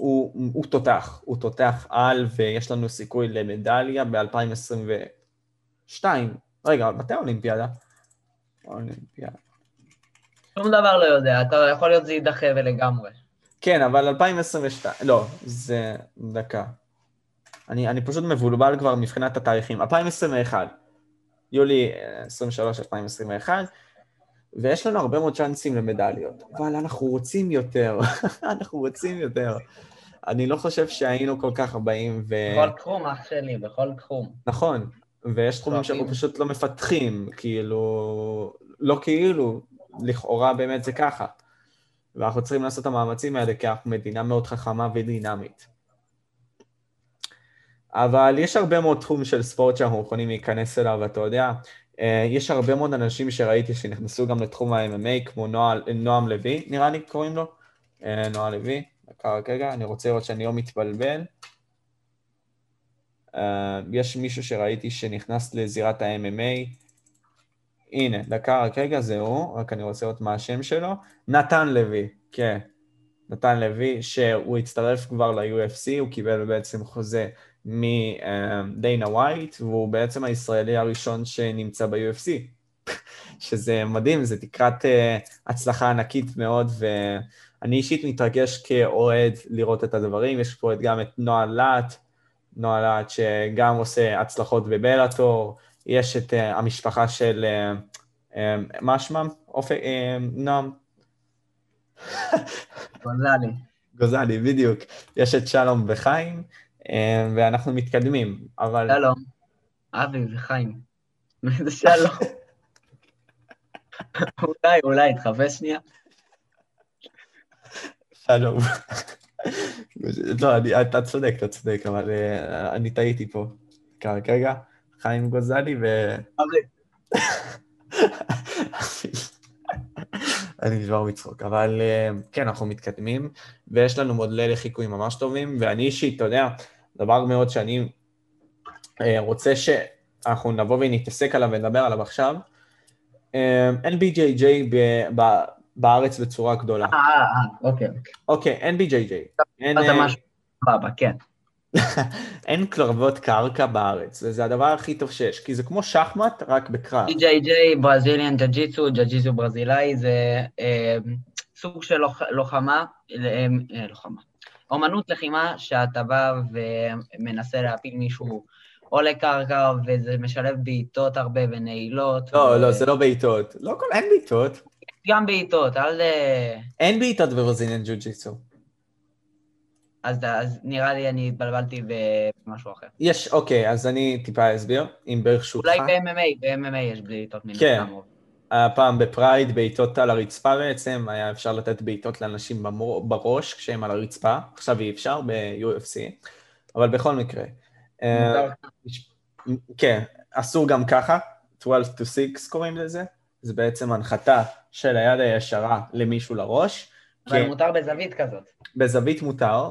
הוא, הוא תותח, הוא תותח על, ויש לנו סיכוי למדליה ב-2022. רגע, מתי האולימפיאדה?
האולימפיאדה. שום דבר לא יודע, אתה יכול להיות זה יידחה ולגמרי.
כן, אבל 2022, לא, זה דקה. אני, אני פשוט מבולבל כבר מבחינת התאריכים. 2021, יולי 23, 2021, ויש לנו הרבה מאוד צ'אנסים למדליות, אבל אנחנו רוצים יותר, אנחנו רוצים יותר. אני לא חושב שהיינו כל כך באים ו...
בכל תחום, אח שלי, בכל תחום.
נכון, ויש תחומים שאנחנו פשוט לא מפתחים, כאילו, לא כאילו, לכאורה באמת זה ככה. ואנחנו צריכים לעשות את המאמצים האלה, כי אנחנו מדינה מאוד חכמה ודינמית. אבל יש הרבה מאוד תחום של ספורט שאנחנו יכולים להיכנס אליו, אתה יודע, אה, יש הרבה מאוד אנשים שראיתי שנכנסו גם לתחום ה-MMA, כמו נועם לוי, נראה לי קוראים לו, אה, נועם לוי, רק רגע, אני רוצה לראות שאני לא מתבלבל. Uh, יש מישהו שראיתי שנכנס לזירת ה-MMA. הנה, דקה, רק רגע, זהו, רק אני רוצה לראות מה השם שלו. נתן לוי, כן. נתן לוי, שהוא הצטרף כבר ל-UFC, הוא קיבל בעצם חוזה מדיינה ווייט, והוא בעצם הישראלי הראשון שנמצא ב-UFC. שזה מדהים, זה תקרת uh, הצלחה ענקית מאוד, ו... אני אישית מתרגש כאוהד לראות את הדברים, יש פה גם את נועה לאט, נועה לאט שגם עושה הצלחות בבלאטור, יש את uh, המשפחה של, uh, um, מה שמם? אופק, נועם?
גוזלי.
גוזלי, בדיוק. יש את שלום וחיים, uh, ואנחנו מתקדמים, אבל...
שלום. אבי וחיים. זה שלום. אולי, אולי, תחפש שנייה.
שלום. לא, אני, אתה צודק, אתה צודק, אבל uh, אני טעיתי פה. כרגע, חיים גוזלי ו... אני נשבר מצחוק, אבל uh, כן, אנחנו מתקדמים, ויש לנו מודלי לחיקוי ממש טובים, ואני אישית, אתה יודע, דבר מאוד שאני uh, רוצה שאנחנו נבוא ונתעסק עליו ונדבר עליו עכשיו, NBJJ בארץ בצורה גדולה.
אה, אה, אה, אוקיי.
אוקיי, אין BJJ.
אין... זה אה, סבבה, כן.
אין קרבות קרקע בארץ, וזה הדבר הכי טוב שיש, כי זה כמו שחמט, רק בקרב.
BJJ, ברזיליאן ג'ה-ג'יצו, ג'ה-ג'יצו ברזילאי, זה אה, סוג של לוח, לוחמה, אה, לוחמה. אומנות לחימה שאתה בא ומנסה להפיל מישהו או לקרקע, וזה משלב בעיטות הרבה ונעילות.
לא, ו... לא, זה לא בעיטות. לא, אין בעיטות.
גם בעיטות, אל...
אין בעיטות בברזיליאן ג'ו-ג'יצו.
אז, אז נראה לי אני התבלבלתי במשהו אחר.
יש, אוקיי, אז אני טיפה אסביר, אם ברשותך.
אולי ב-MMA, ב-MMA יש בעיטות מן
כן, הפעם בפרייד בעיטות על הרצפה בעצם, היה אפשר לתת בעיטות לאנשים בראש כשהם על הרצפה, עכשיו אי אפשר ב-UFC, אבל בכל מקרה. אה, כן, אסור גם ככה, 12 to 6 קוראים לזה, זה בעצם הנחתה של היד הישרה למישהו לראש.
אבל מותר בזווית כזאת.
בזווית מותר,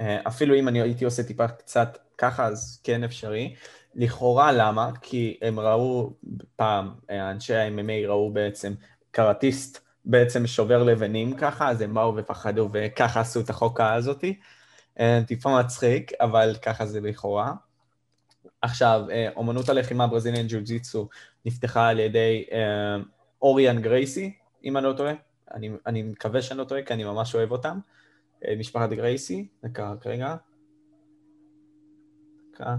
אה, אפילו אם אני הייתי עושה טיפה קצת ככה, אז כן אפשרי. לכאורה למה? כי הם ראו פעם, אה, אנשי ה-MMA ראו בעצם קראטיסט בעצם שובר לבנים ככה, אז הם באו ופחדו וככה עשו את החוקה הזאתי. אה, טיפה מצחיק, אבל ככה זה לכאורה. עכשיו, אומנות הלחימה ברזיליאן ג'ו-ג'יצו נפתחה על ידי אוריאן גרייסי, אם אני לא טועה, אני, אני מקווה שאני לא טועה, כי אני ממש אוהב אותם, אה, משפחת גרייסי, דקה רק רגע. דקה.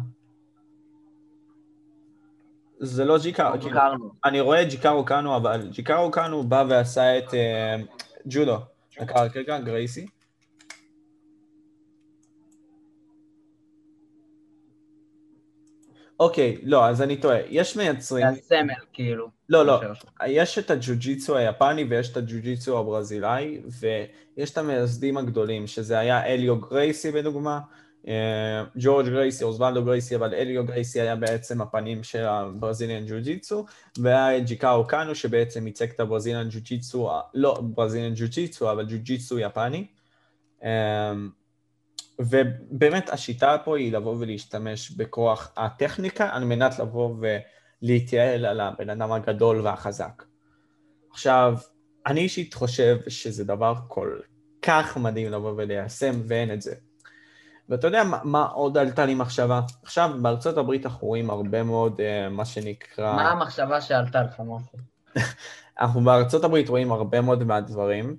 זה לא ג'יקארו, כאילו, אני רואה ג'יקארו קאנו, אבל ג'יקארו קאנו בא ועשה את uh, ג'ודו. דקה רק רגע, גרייסי. אוקיק, לא, אז אני טועה. יש מייצרים...
זה הסמל, כאילו.
לא, לא. יש את הג'ו-ג'יצו היפני ויש את הג'ו-ג'יצו הברזילאי, ויש את המייסדים הגדולים, שזה היה אליו גרייסי בדוגמה, ג'ורג' גרייסי, אוזוולדו גרייסי, אבל אליו גרייסי היה בעצם הפנים של הברזיליאן ג'ו-ג'יצו, והיה ג'יקאו קאנו שבעצם ייצג את הברזיליאן ג'ו-ג'יצו, לא ברזיליאן ג'ו-ג'יצו, אבל ג'ו-ג'יצו יפני. ובאמת השיטה פה היא לבוא ולהשתמש בכוח הטכניקה על מנת לבוא ולהתייעל על הבן אדם הגדול והחזק. עכשיו, אני אישית חושב שזה דבר כל כך מדהים לבוא וליישם ואין את זה. ואתה יודע מה, מה עוד עלתה לי מחשבה? עכשיו, בארצות הברית אנחנו רואים הרבה מאוד, uh, מה שנקרא...
מה המחשבה שעלתה לך, מוסי?
אנחנו בארצות הברית רואים הרבה מאוד מהדברים,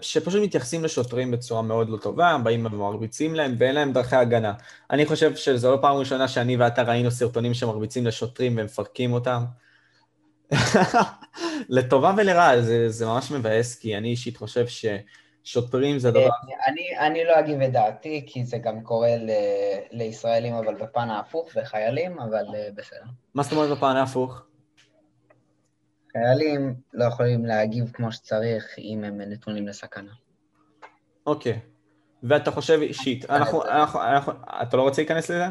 שפשוט מתייחסים לשוטרים בצורה מאוד לא טובה, באים ומרביצים להם ואין להם דרכי הגנה. אני חושב שזו לא פעם ראשונה שאני ואתה ראינו סרטונים שמרביצים לשוטרים ומפרקים אותם. לטובה ולרעה, זה, זה ממש מבאס, כי אני אישית חושב ש... שוטרים זה דבר...
אני, אני לא אגיב את דעתי, כי זה גם קורה ל, לישראלים, אבל בפן ההפוך, וחיילים, אבל אה, בסדר.
מה זאת אומרת בפן ההפוך?
חיילים לא יכולים להגיב כמו שצריך אם הם נתונים לסכנה.
אוקיי. ואתה חושב אישית, אנחנו, אנחנו, אנחנו, אתה לא רוצה להיכנס לזה?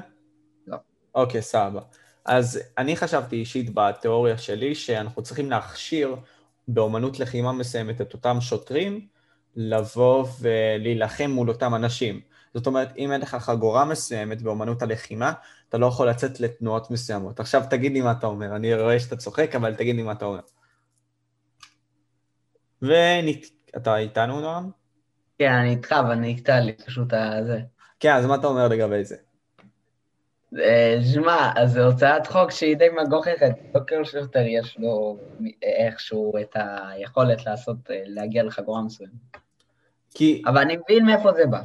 לא.
אוקיי, סבבה. אז אני חשבתי אישית בתיאוריה שלי שאנחנו צריכים להכשיר באומנות לחימה מסוימת את אותם שוטרים, לבוא ולהילחם מול אותם אנשים. זאת אומרת, אם אין לך חגורה מסוימת באמנות הלחימה, אתה לא יכול לצאת לתנועות מסוימות. עכשיו תגיד לי מה אתה אומר, אני רואה שאתה צוחק, אבל תגיד לי מה אתה אומר. ואתה איתנו, נועם?
כן, אני איתך, אבל אני אקטע לי פשוט הזה.
כן, אז מה אתה אומר לגבי זה?
אה, שמע, אז זו הוצאת חוק שהיא די מגוחכת, לא כל שוטר יש לו איכשהו את היכולת לעשות, אה, להגיע לחגורה מסוימת. כי... אבל אני מבין מאיפה זה בא.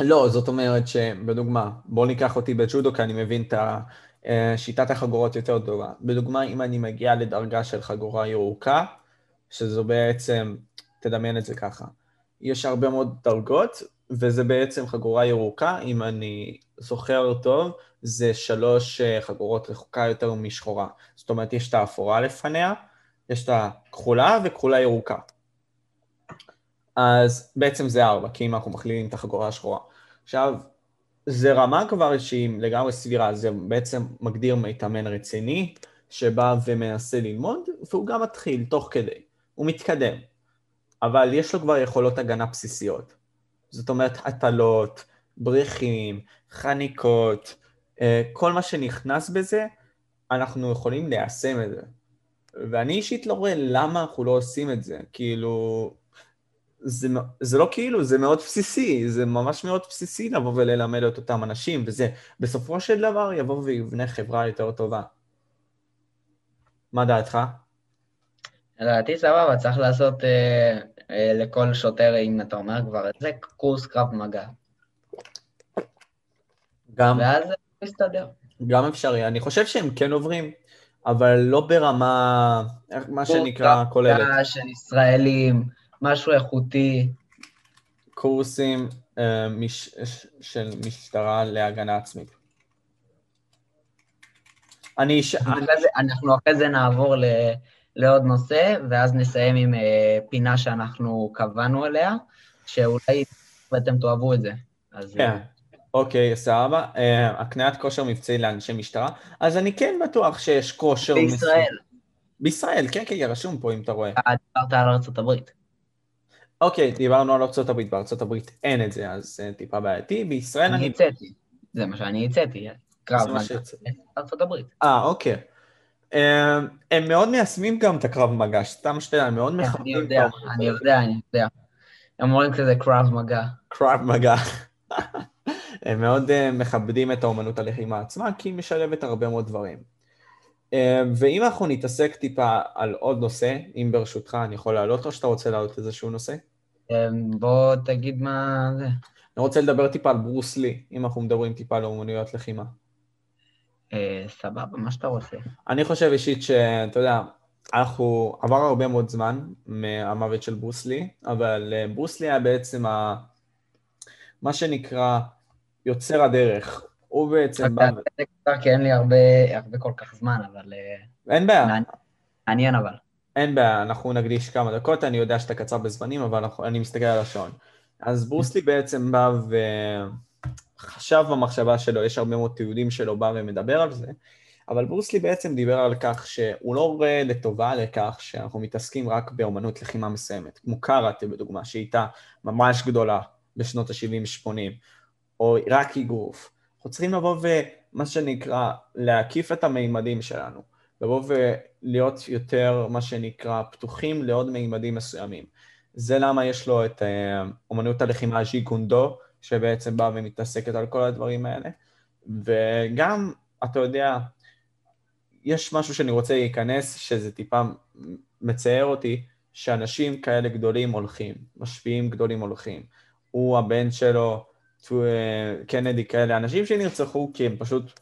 לא, זאת אומרת שבדוגמה, בוא ניקח אותי בג'ודו, כי אני מבין את שיטת החגורות יותר טובה. בדוגמה, אם אני מגיע לדרגה של חגורה ירוקה, שזו בעצם, תדמיין את זה ככה, יש הרבה מאוד דרגות, וזה בעצם חגורה ירוקה, אם אני זוכר טוב, זה שלוש אה, חגורות רחוקה יותר משחורה. זאת אומרת, יש את האפורה לפניה, יש את הכחולה וכחולה ירוקה. אז בעצם זה ארבע, כי אם אנחנו מכלילים את החגורה השחורה. עכשיו, זה רמה כבר שהיא לגמרי סבירה, זה בעצם מגדיר מתאמן רציני, שבא ומנסה ללמוד, והוא גם מתחיל תוך כדי, הוא מתקדם. אבל יש לו כבר יכולות הגנה בסיסיות. זאת אומרת, הטלות, בריחים, חניקות, אה, כל מה שנכנס בזה, אנחנו יכולים ליישם את זה. ואני אישית לא רואה למה אנחנו לא עושים את זה. כאילו, זה, זה לא כאילו, זה מאוד בסיסי, זה ממש מאוד בסיסי לבוא וללמד את אותם אנשים, וזה בסופו של דבר יבוא ויבנה חברה יותר טובה. מה דעתך?
לדעתי סבבה, צריך לעשות אה, אה, לכל שוטר, אם אתה אומר כבר את זה, קורס קרב מגע. גם... ואז זה מסתדר.
גם אפשרי. אני חושב שהם כן עוברים, אבל לא ברמה, מה שנקרא, כוללת. קורס
קרב של ישראלים. משהו איכותי.
קורסים uh, מש, של משטרה להגנה עצמית.
אני... ש... אנחנו אחרי זה נעבור ל... לעוד נושא, ואז נסיים עם uh, פינה שאנחנו קבענו אליה, שאולי אתם תאהבו את זה. אז...
כן. אוקיי, סבבה. Uh, הקניית כושר מבצעי לאנשי משטרה. אז אני כן בטוח שיש כושר...
בישראל.
בישראל, כן, כן, רשום פה אם אתה רואה.
דיברת על ארה"ב.
אוקיי, דיברנו על ארה"ב, בארה"ב אין את זה, אז זה טיפה בעייתי. בישראל
אני... הצאתי, זה מה שאני הצאתי, קרב מגע. ארה"ב.
אה, אוקיי. הם, הם מאוד מיישמים גם את הקרב מגע, סתם שתדע, הם מאוד
מכבדים. אני יודע, אני יודע, אני יודע. הם אומרים כזה קרב מגע.
קרב מגע. הם מאוד uh, מכבדים את האומנות הלחימה עצמה, כי היא משלבת הרבה מאוד דברים. אה, ואם אנחנו נתעסק טיפה על עוד נושא, אם ברשותך אני יכול להעלות או שאתה רוצה להעלות איזשהו נושא?
אה, בוא תגיד מה זה.
אני רוצה לדבר טיפה על ברוס לי, אם אנחנו מדברים טיפה על אומנויות לחימה.
אה, סבבה, מה שאתה רוצה.
אני חושב אישית שאתה יודע, אנחנו, עבר הרבה מאוד זמן מהמוות של ברוס לי, אבל ברוס לי היה בעצם ה... מה שנקרא יוצר הדרך. הוא בעצם
בא... כי אין לי הרבה, הרבה כל כך זמן, אבל...
אה, אין בעיה.
מעניין אבל.
אין בעיה, אנחנו נקדיש כמה דקות, אני יודע שאתה קצר בזמנים, אבל אני מסתכל על השעון. אז ברוסלי בעצם בא עכשיו במחשבה שלו, יש הרבה מאוד תיעודים שלו בא ומדבר על זה, אבל ברוסלי בעצם דיבר על כך שהוא לא רואה לטובה לכך שאנחנו מתעסקים רק באמנות לחימה מסוימת, כמו קאראטה בדוגמה, שהייתה ממש גדולה בשנות ה-70-80, או רק אגרוף. אנחנו צריכים לבוא ומה שנקרא, להקיף את המימדים שלנו, לבוא ולהיות יותר, מה שנקרא, פתוחים לעוד מימדים מסוימים. זה למה יש לו את אה, אמנות הלחימה ז'י קונדו, שבעצם באה ומתעסקת על כל הדברים האלה. וגם, אתה יודע, יש משהו שאני רוצה להיכנס, שזה טיפה מצער אותי, שאנשים כאלה גדולים הולכים, משפיעים גדולים הולכים. הוא, הבן שלו, קנדי כאלה, אנשים שנרצחו כי הם פשוט,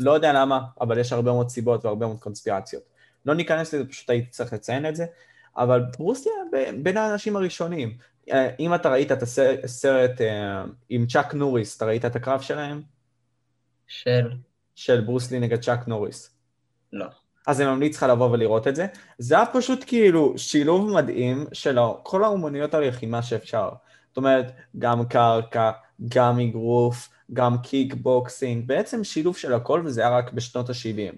לא יודע למה, אבל יש הרבה מאוד סיבות והרבה מאוד קונספירציות. לא ניכנס לזה, פשוט הייתי צריך לציין את זה, אבל ברוסיה בין האנשים הראשונים. אה, אם אתה ראית את הסרט אה, עם צ'אק נוריס, אתה ראית את הקרב שלהם?
של?
של ברוסלי נגד צ'אק נוריס.
לא.
אז אני ממליץ לך לבוא ולראות את זה. זה היה פשוט כאילו שילוב מדהים של כל האומנויות הלחימה שאפשר. זאת אומרת, גם קרקע, גם אגרוף, גם קיק בוקסינג, בעצם שילוב של הכל, וזה היה רק בשנות ה-70.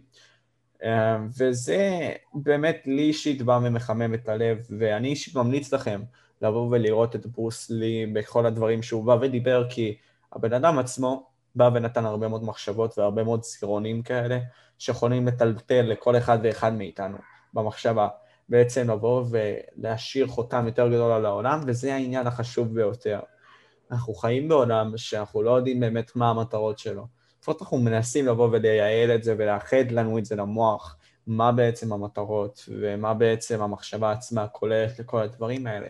אה, וזה באמת לי אישית בא ומחמם את הלב, ואני אישית ממליץ לכם לבוא ולראות את ברוס לי בכל הדברים שהוא בא ודיבר, כי הבן אדם עצמו בא ונתן הרבה מאוד מחשבות והרבה מאוד סירונים כאלה, שיכולים לטלטל לכל אחד ואחד מאיתנו במחשבה. בעצם לבוא ולהשאיר חותם יותר גדול על העולם, וזה העניין החשוב ביותר. אנחנו חיים בעולם שאנחנו לא יודעים באמת מה המטרות שלו. לפחות אנחנו מנסים לבוא ולייעל את זה ולאחד לנו את זה למוח, מה בעצם המטרות ומה בעצם המחשבה עצמה כוללת לכל הדברים האלה.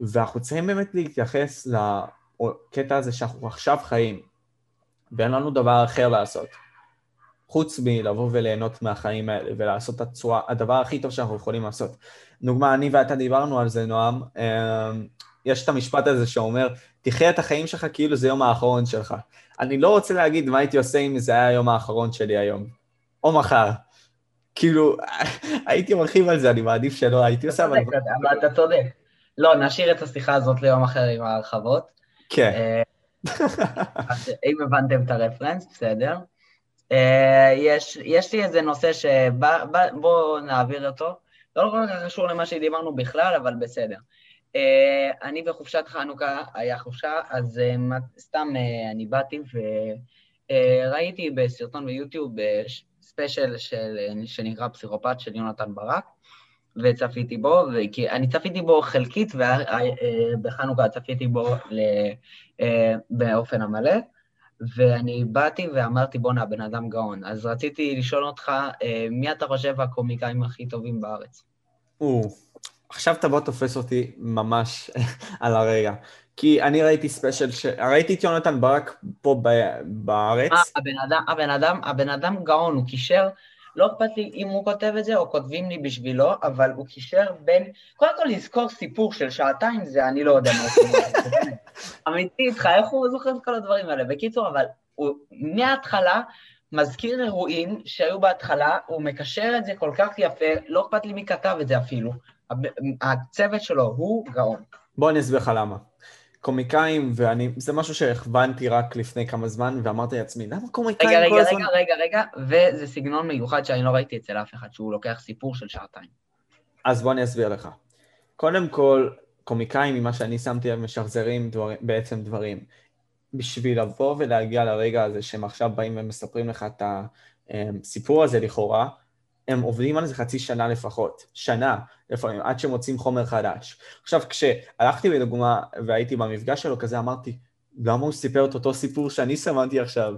ואנחנו צריכים באמת להתייחס לקטע הזה שאנחנו עכשיו חיים, ואין לנו דבר אחר לעשות. חוץ מלבוא וליהנות מהחיים האלה ולעשות את הצורה, הדבר הכי טוב שאנחנו יכולים לעשות. דוגמה, אני ואתה דיברנו על זה, נועם, אמ, יש את המשפט הזה שאומר, תחיה את החיים שלך כאילו זה יום האחרון שלך. אני לא רוצה להגיד מה הייתי עושה אם זה היה היום האחרון שלי היום, או מחר. כאילו, הייתי מרחיב על זה, אני מעדיף שלא הייתי עושה,
אבל... אבל אתה צודק. לא, נשאיר את השיחה הזאת ליום אחר עם ההרחבות.
כן. אה,
אם הבנתם את הרפרנס, בסדר. אה, יש, יש לי איזה נושא שבואו נעביר אותו. לא כל כך קשור למה שדיברנו בכלל, אבל בסדר. אה, אני בחופשת חנוכה, היה חופשה, אז אה, סתם אני באתי וראיתי בסרטון ביוטיוב ספיישל של, שנקרא פסיכופת של יונתן ברק, וצפיתי בו, כי אני צפיתי בו חלקית, ובחנוכה צפיתי בו באופן המלא. ואני באתי ואמרתי, בואנה, הבן אדם גאון. אז רציתי לשאול אותך, אה, מי אתה חושב הקומיקאים הכי טובים בארץ?
או, עכשיו תבוא תופס אותי ממש על הרגע. כי אני ראיתי ספיישל, ש... ראיתי את יונתן ברק פה ב... בארץ.
אה, הבן אדם, הבן אדם, הבן אדם גאון, הוא קישר לא אכפת לי אם הוא כותב את זה או כותבים לי בשבילו, אבל הוא קישר בין... קודם כל לזכור סיפור של שעתיים זה אני לא יודע מה הוא אמיתי איתך, איך הוא זוכר את כל הדברים האלה? בקיצור, אבל הוא מההתחלה מזכיר אירועים שהיו בהתחלה, הוא מקשר את זה כל כך יפה, לא אכפת לי מי כתב את זה אפילו. הצוות שלו הוא גאון.
בוא אני אסביר לך למה. קומיקאים, ואני, זה משהו שהכוונתי רק לפני כמה זמן, ואמרתי לעצמי, למה קומיקאים
רגע, כל הזמן... רגע, רגע, רגע, רגע, וזה סגנון מיוחד שאני לא ראיתי אצל אף אחד, שהוא לוקח סיפור של שעתיים.
אז בוא אני אסביר לך. קודם כל, קומיקאים, ממה שאני שמתי לב, משחזרים דבר, בעצם דברים. בשביל לבוא ולהגיע לרגע הזה שהם עכשיו באים ומספרים לך את הסיפור הזה לכאורה, הם עובדים על זה חצי שנה לפחות, שנה לפעמים, עד שמוצאים חומר חדש. עכשיו, כשהלכתי לדוגמה והייתי במפגש שלו כזה, אמרתי, למה הוא סיפר את אותו סיפור שאני שמעתי עכשיו?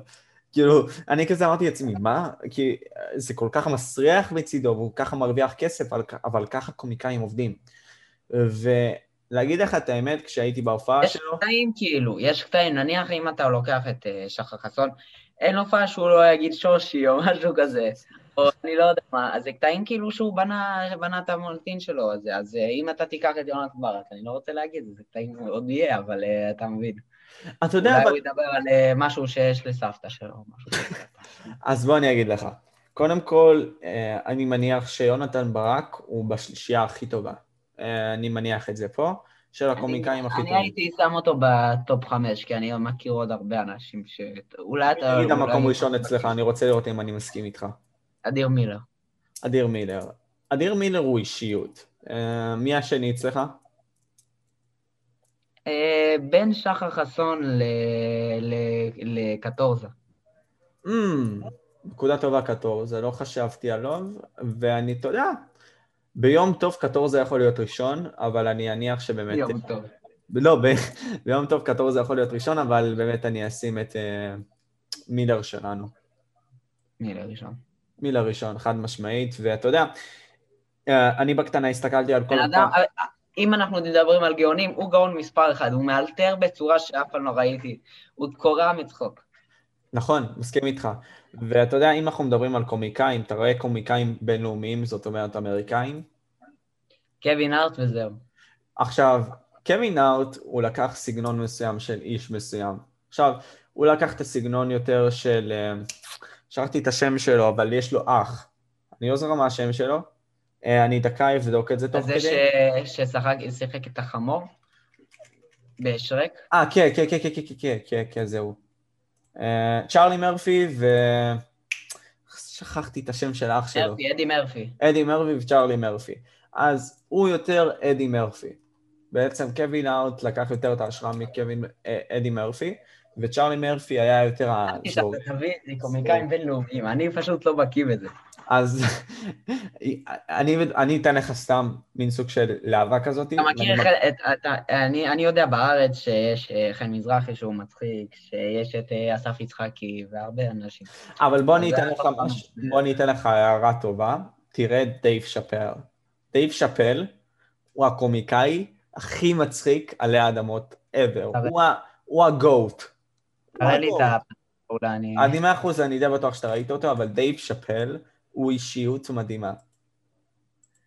כאילו, אני כזה אמרתי לעצמי, מה? כי זה כל כך מסריח מצידו, והוא ככה מרוויח כסף, אבל ככה קומיקאים עובדים. ולהגיד לך את האמת, כשהייתי בהופעה
יש
שלו...
יש קטעים כאילו, יש קטעים, נניח אם אתה לוקח את uh, שחר חסון, אין הופעה שהוא לא יגיד שושי או משהו כזה. או אני לא יודע מה, אז זה קטעים כאילו שהוא בנה, בנה את המולטין שלו, אז, אז אה, אם אתה תיקח את יונתן ברק, אני לא רוצה להגיד, זה קטעים עוד יהיה, אבל uh, אתה מבין.
אתה יודע,
אבל... אולי הוא ידבר על uh, משהו שיש לסבתא שלו.
אז בוא אני אגיד לך. קודם כל, uh, אני מניח שיונתן ברק הוא בשלישייה הכי טובה. Uh, אני מניח את זה פה. של הקומיקאים הכי טובים.
אני הייתי שם אותו בטופ חמש, כי אני מכיר עוד הרבה אנשים ש... אולי אתה...
תגיד המקום ראשון אצלך, אני רוצה לראות אם אני מסכים איתך.
אדיר מילר.
אדיר מילר. אדיר מילר הוא אישיות. אה, מי השני אצלך?
אה, בין שחר חסון לקטורזה.
Mm, נקודה טובה קטורזה, לא חשבתי עליו, ואני, אתה יודע, ביום טוב קטורזה יכול להיות ראשון, אבל אני אניח שבאמת...
ביום טוב.
לא, ב... ביום טוב קטורזה יכול להיות ראשון, אבל באמת אני אשים את uh, מילר שלנו.
מילר ראשון.
מילר ראשון, חד משמעית, ואתה יודע, uh, אני בקטנה הסתכלתי על כל...
אדם, אם אנחנו מדברים על גאונים, הוא גאון מספר אחד, הוא מאלתר בצורה שאף פעם לא ראיתי, הוא קורע מצחוק.
נכון, מסכים איתך. ואתה יודע, אם אנחנו מדברים על קומיקאים, אתה רואה קומיקאים בינלאומיים, זאת אומרת אמריקאים?
קווין ארט וזהו.
עכשיו, קווין ארט, הוא לקח סגנון מסוים של איש מסוים. עכשיו, הוא לקח את הסגנון יותר של... אה, שכחתי את השם שלו, אבל יש לו אח. אני לא זוכר מה השם שלו. אה, אני דקה אבדוק את זה תוך כדי.
זה ששיחק את החמור? בשרק?
אה, כן, כן, כן, כן, כן, כן, כן, כן, זהו. אה, צ'ארלי מרפי ו... שכחתי את השם של אח שלו.
מרפי, אדי מרפי.
אדי מרפי וצ'ארלי מרפי. אז הוא יותר אדי מרפי. בעצם קווין אאוט לקח יותר את ההשראה מקווין אה, אדי מרפי, וצ'ארלי מרפי היה יותר ה...
אתה תביא, זה קומיקאים בינלאומיים, אני פשוט לא בקיא בזה.
אז אני, אני אתן לך סתם מין סוג של להבה כזאת.
אתה מכיר, אתה, אני, אני יודע בארץ שיש אה, חן מזרחי שהוא מצחיק, שיש את אה, אסף יצחקי והרבה אנשים.
אבל בוא אני אתן לך מש... בוא אני אתן לך הערה טובה, תראה את דייב שאפל. דייב שאפל הוא הקומיקאי הכי מצחיק עלי האדמות ever, הוא ה GOAT.
תראה לי את ה...
אני מאה אחוז, אני די בטוח שאתה ראית אותו, אבל דייב שאפל הוא אישיות מדהימה.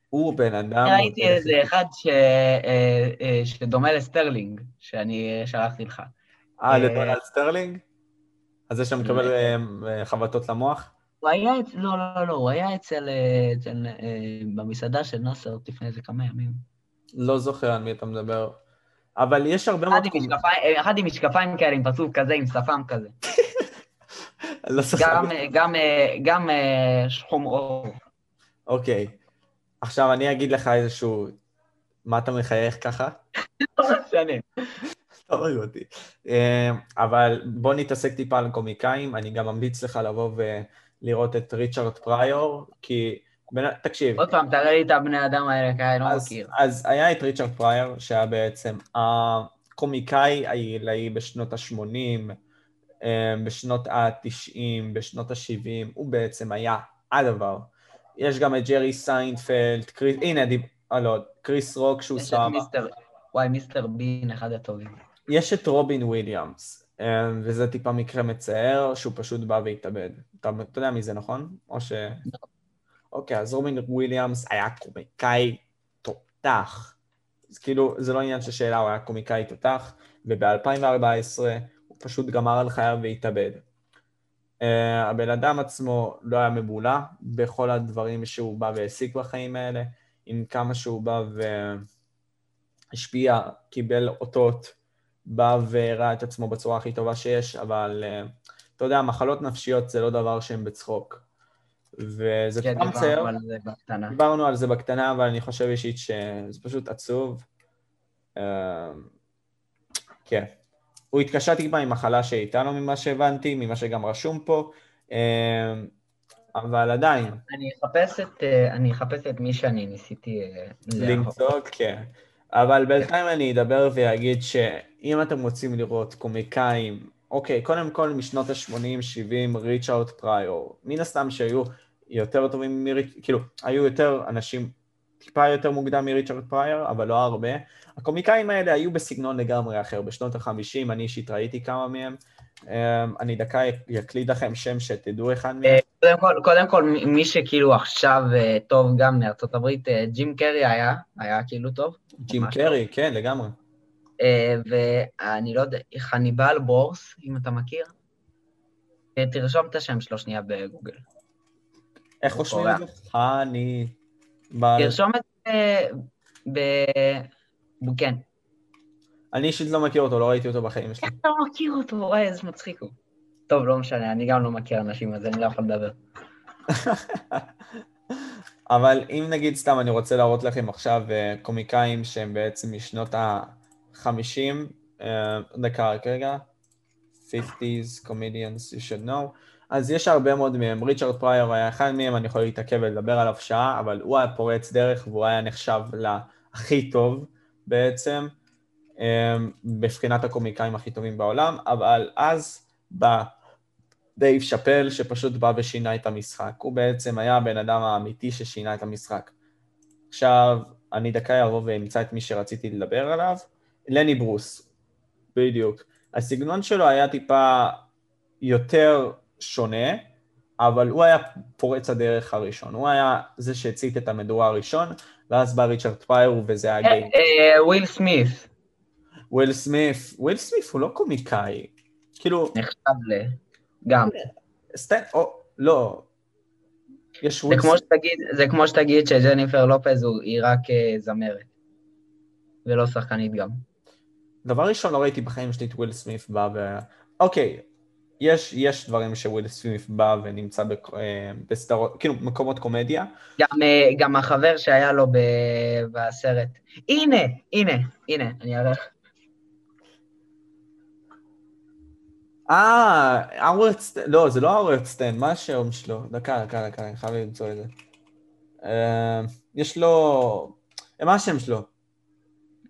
הוא בן אדם...
ראיתי איזה אחד ש... אה, אה, שדומה לסטרלינג, שאני שלחתי לך.
אה, לדונלד סטרלינג? אז זה שמקבל אה, חבטות למוח?
הוא היה אצל... לא, לא, לא, הוא היה אצל... אצל... במסעדה של נאסר לפני איזה כמה ימים.
לא זוכר על מי אתה מדבר. אבל יש הרבה מאוד...
אחד עם משקפיים כאלה, עם פרצוף כזה, עם שפם כזה. לא גם, גם, גם אה, שחום אור.
אוקיי. עכשיו אני אגיד לך איזשהו... מה אתה מחייך ככה?
לא משנה.
לא רואים אותי. אה, אבל בוא נתעסק טיפה על קומיקאים, אני גם ממליץ לך לבוא ולראות את ריצ'רד פריור, כי... תקשיב.
עוד פעם, תראה לי את הבני אדם האלה, כי אני לא מכיר.
אז היה את ריצ'רד פרייר, שהיה בעצם הקומיקאי העילאי בשנות ה-80, אמ, בשנות ה-90, בשנות ה-70, הוא בעצם היה הדבר. יש גם את ג'רי סיינפלד, קריס, הנה, דיב, אה, לא, קריס רוק שהוא
סבבה. וואי, מיסטר בין, אחד הטובים.
יש את רובין וויליאמס, אמ, וזה טיפה מקרה מצער, שהוא פשוט בא והתאבד. אתה, אתה יודע מי זה, נכון? או ש... אוקיי, אז רובין וויליאמס היה קומיקאי תותח. אז כאילו, זה לא עניין של שאלה, הוא היה קומיקאי תותח, וב-2014 פשוט גמר על חייו והתאבד. Uh, הבן אדם עצמו לא היה מבולע בכל הדברים שהוא בא והעסיק בחיים האלה, עם כמה שהוא בא והשפיע, קיבל אותות, בא והראה את עצמו בצורה הכי טובה שיש, אבל uh, אתה יודע, מחלות נפשיות זה לא דבר שהן בצחוק. וזה
כן, מצער. זה
בקטנה. דיברנו על זה בקטנה, אבל אני חושב אישית שזה פשוט עצוב. Uh, כן. הוא התקשה טיפה עם מחלה שהייתה לו ממה שהבנתי, ממה שגם רשום פה, אמ, אבל עדיין.
אני אחפש את, אה, אני אחפש את מי שאני ניסיתי
אה, למצוא, כן. אבל בינתיים אני אדבר ואגיד שאם אתם רוצים לראות קומיקאים, אוקיי, קודם כל משנות ה-80-70, ריצ'ארד פריור, מן הסתם שהיו יותר טובים מריצ'ארד, כאילו, היו יותר אנשים טיפה יותר מוקדם מריצ'רד פרייר, אבל לא הרבה. הקומיקאים האלה היו בסגנון לגמרי אחר. בשנות ה-50 אני אישית ראיתי כמה מהם. אמ, אני דקה אקליד לכם שם שתדעו אחד מהם.
קודם כל, קודם כל, מי שכאילו עכשיו אה, טוב גם מארצות הברית, אה, ג'ים קרי היה, היה כאילו טוב.
ג'ים קרי, כן, לגמרי.
אה, ואני לא יודע, חניבל בורס, אם אתה מכיר, תרשום את השם שלו שנייה בגוגל.
איך חושבים את זה? חני...
תרשום את זה ב... כן.
אני אישית לא מכיר אותו, לא ראיתי אותו בחיים
שלי. איך אתה לא מכיר אותו? וואי, איזה מצחיק הוא. טוב, לא משנה, אני גם לא מכיר אנשים, אז אני לא יכול לדבר.
אבל אם נגיד סתם אני רוצה להראות לכם עכשיו אה, קומיקאים שהם בעצם משנות ה-50, אה, דקה רק רגע, 50's comedians you should know, אז יש הרבה מאוד מהם, ריצ'רד פרייר היה אחד מהם, אני יכול להתעכב ולדבר עליו שעה, אבל הוא היה פורץ דרך והוא היה נחשב להכי טוב בעצם, אה, בבחינת הקומיקאים הכי טובים בעולם, אבל אז בא דייב שאפל שפשוט בא ושינה את המשחק. הוא בעצם היה הבן אדם האמיתי ששינה את המשחק. עכשיו, אני דקה אבוא ואמצא את מי שרציתי לדבר עליו. לני ברוס, בדיוק. הסגנון שלו היה טיפה יותר שונה, אבל הוא היה פורץ הדרך הראשון. הוא היה זה שהצית את המדורה הראשון, ואז בא ריצ'רד פריור וזה היה
גיי. וויל סמית.
וויל סמית. וויל סמית הוא לא קומיקאי. כאילו...
נחשב ל... גם.
סטנדאפ, לא.
יש זה כמו, שתגיד, זה כמו שתגיד שג'ניפר לופז היא רק אה, זמרת, ולא שחקנית גם.
דבר ראשון, לא ראיתי בחיים שלי את וויל סמית בא ו... אוקיי, יש, יש דברים שוויל סמית בא ונמצא אה, בסדרות, כאילו מקומות קומדיה.
גם, אה, גם החבר שהיה לו בסרט. הנה, הנה, הנה, אני אראה לך.
אה, ארוורדסטיין, לא, זה לא ארוורדסטיין, מה השם שלו? דקה, דקה, דקה, אני חייב למצוא את זה. אה, יש לו... מה השם שלו?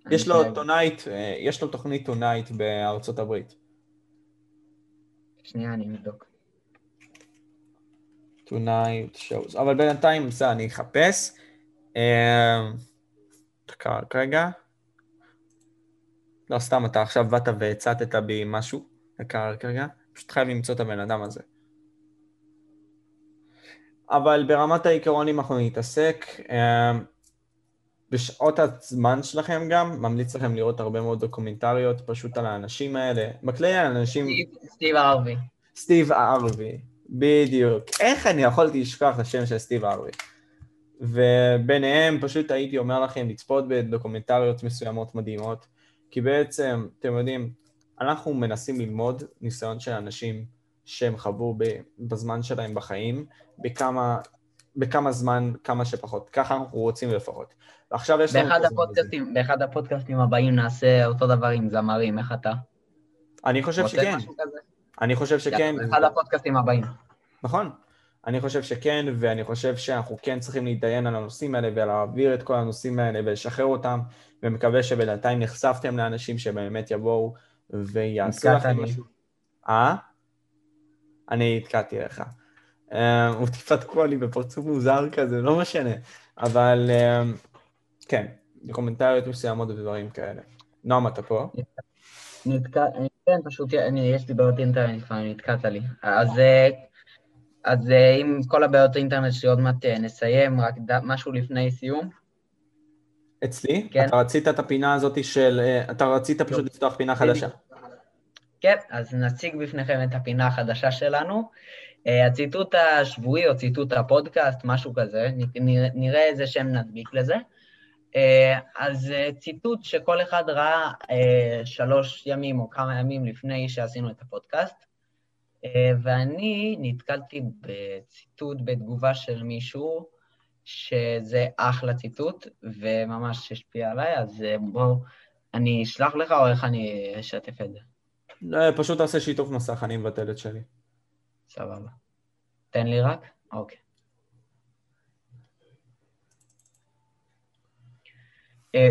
יש לו Tonight, אה, יש לו תוכנית Tonight בארצות הברית.
שנייה, אני אבדוק.
Tonight Shows, אבל בינתיים, בסדר, אני אחפש. אה, דקה, רגע. לא, סתם, אתה עכשיו באת והצטת בי משהו. דקה רק רגע, פשוט חייב למצוא את הבן אדם הזה. אבל ברמת העיקרון, אם אנחנו נתעסק, אה, בשעות הזמן שלכם גם, ממליץ לכם לראות הרבה מאוד דוקומנטריות פשוט על האנשים האלה. בכלי האנשים...
סטיב ארווי.
סטיב ארווי, בדיוק. איך אני יכולתי לשכוח את השם של סטיב ארווי? וביניהם פשוט הייתי אומר לכם לצפות בדוקומנטריות מסוימות מדהימות, כי בעצם, אתם יודעים, אנחנו מנסים ללמוד ניסיון של אנשים שהם חוו בזמן שלהם בחיים, בכמה, בכמה זמן, כמה שפחות. ככה אנחנו רוצים לפחות. ועכשיו יש
לנו... באחד הפודקאסטים, באחד הפודקאסטים הבאים נעשה אותו דבר עם זמרים, איך אתה?
אני חושב שכן. אני חושב שכן.
באחד הפודקאסטים הבאים.
נכון. אני חושב שכן, ואני חושב שאנחנו כן צריכים להתדיין על הנושאים האלה ולהעביר את כל הנושאים האלה ולשחרר אותם, ומקווה שבינתיים נחשפתם לאנשים שבאמת יבואו ויעשו לכם משהו. אה? אני התקעתי לך. אה, הוא טיפה תקוע לי בפרצוף מוזר כזה, לא משנה. אבל אה, כן, דוקומנטריות מסוימות ודברים כאלה. נועם, אתה פה?
נתקע, כן, פשוט, יש לי בעיות אינטרנט לפעמים, נתקעת לי. אז, אה, אז עם כל הבעיות האינטרנט שלי עוד מעט נסיים, רק משהו לפני סיום.
אצלי? כן. אתה רצית את הפינה הזאת של... אה, אתה רצית פשוט לפתוח פינה חדשה.
כן, אז נציג בפניכם את הפינה החדשה שלנו. אה, הציטוט השבועי או ציטוט הפודקאסט, משהו כזה, נראה איזה שם נדביק לזה. אה, אז ציטוט שכל אחד ראה שלוש ימים או כמה ימים לפני שעשינו את הפודקאסט, ואני נתקלתי בציטוט בתגובה של מישהו, שזה אחלה ציטוט, וממש השפיע עליי, אז אה, בואו, אני אשלח לך או איך אני אשתף את זה?
לא, פשוט תעשה שיתוף מסך, אני מבטל את שלי.
סבבה. תן לי רק? אוקיי.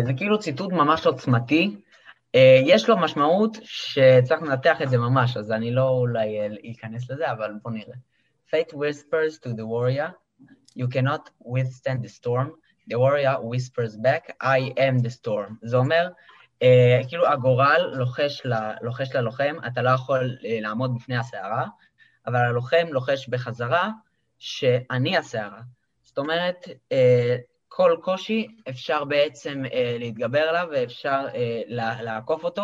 זה כאילו ציטוט ממש עוצמתי. יש לו משמעות שצריך לנתח את זה ממש, אז אני לא אולי אכנס לזה, אבל בוא נראה. Fate whispers to the warrior, You cannot withstand the storm. The warrior whispers back, I am the storm. זה אומר, אה, כאילו הגורל לוחש, ל, לוחש ללוחם, אתה לא יכול אה, לעמוד בפני הסערה, אבל הלוחם לוחש בחזרה שאני הסערה. זאת אומרת, אה, כל קושי אפשר בעצם אה, להתגבר עליו ואפשר אה, לעקוף אותו,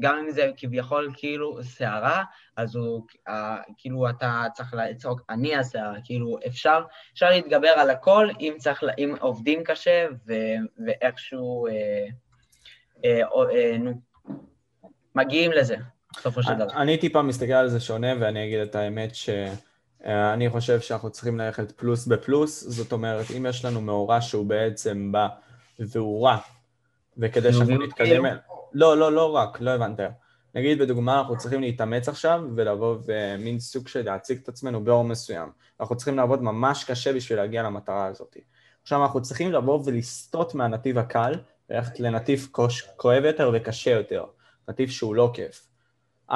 גם אם זה כביכול כאילו סערה, אז הוא, אה, כאילו אתה צריך לצעוק, אני הסערה, כאילו אפשר, אפשר להתגבר על הכל אם, צריך, אם עובדים קשה ו, ואיכשהו, אה, אה, אה, נו, מגיעים לזה, בסופו של דבר.
אני טיפה מסתכל על זה שונה, ואני אגיד את האמת שאני חושב שאנחנו צריכים ללכת פלוס בפלוס, זאת אומרת, אם יש לנו מאורע שהוא בעצם בא והוא רע, וכדי שאנחנו נתקדם... לא, לא, לא רק, לא הבנת. נגיד בדוגמה, אנחנו צריכים להתאמץ עכשיו ולבוא ומין סוג של להציג את עצמנו באור מסוים. אנחנו צריכים לעבוד ממש קשה בשביל להגיע למטרה הזאת. עכשיו אנחנו צריכים לבוא ולסטות מהנתיב הקל, וללכת לנתיב כואב יותר וקשה יותר, נתיב שהוא לא כיף.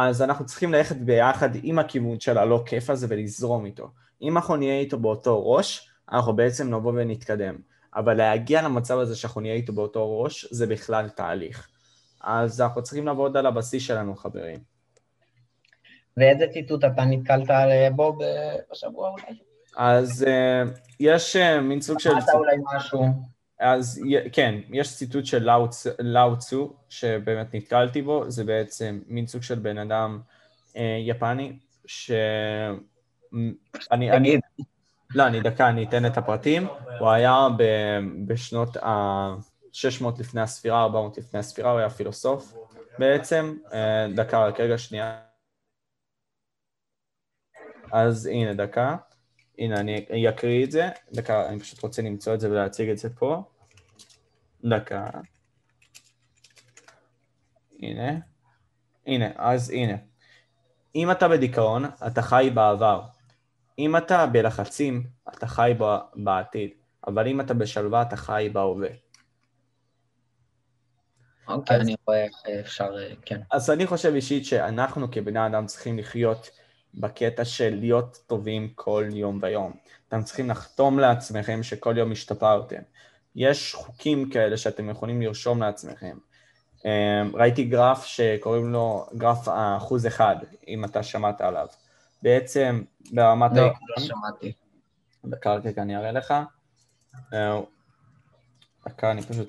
אז אנחנו צריכים ללכת ביחד עם הכיוון של הלא כיף הזה ולזרום איתו. אם אנחנו נהיה איתו באותו ראש, אנחנו בעצם נבוא ונתקדם. אבל להגיע למצב הזה שאנחנו נהיה איתו באותו ראש, זה בכלל תהליך. אז אנחנו צריכים לעבוד על הבסיס שלנו, חברים.
ואיזה ציטוט אתה נתקלת בו בשבוע אולי?
אז uh, יש uh, מין סוג של...
אמרת אולי משהו.
אז כן, יש ציטוט של לאו צו, שבאמת נתקלתי בו, זה בעצם מין סוג של בן אדם uh, יפני, ש... אני, אני, לא, אני דקה, אני אתן את הפרטים. הוא היה ב, בשנות ה-600 לפני הספירה, 400 לפני הספירה, הוא היה פילוסוף בעצם. דקה, רק רגע, שנייה. אז הנה, דקה. הנה, אני אקריא את זה. דקה, אני פשוט רוצה למצוא את זה ולהציג את זה פה. דקה. הנה. הנה, אז הנה. אם אתה בדיכאון, אתה חי בעבר. אם אתה בלחצים, אתה חי בעתיד. אבל אם אתה בשלווה, אתה חי בהווה.
אוקיי, אני רואה איך אפשר, כן.
אז אני חושב אישית שאנחנו כבני אדם צריכים לחיות בקטע של להיות טובים כל יום ויום. אתם צריכים לחתום לעצמכם שכל יום השתפרתם. יש חוקים כאלה שאתם יכולים לרשום לעצמכם. אמ, ראיתי גרף שקוראים לו גרף האחוז אחד, אם אתה שמעת עליו. בעצם ברמת...
לא, לא שמעתי.
דקה רגע אני אראה לך. דקה אני פשוט...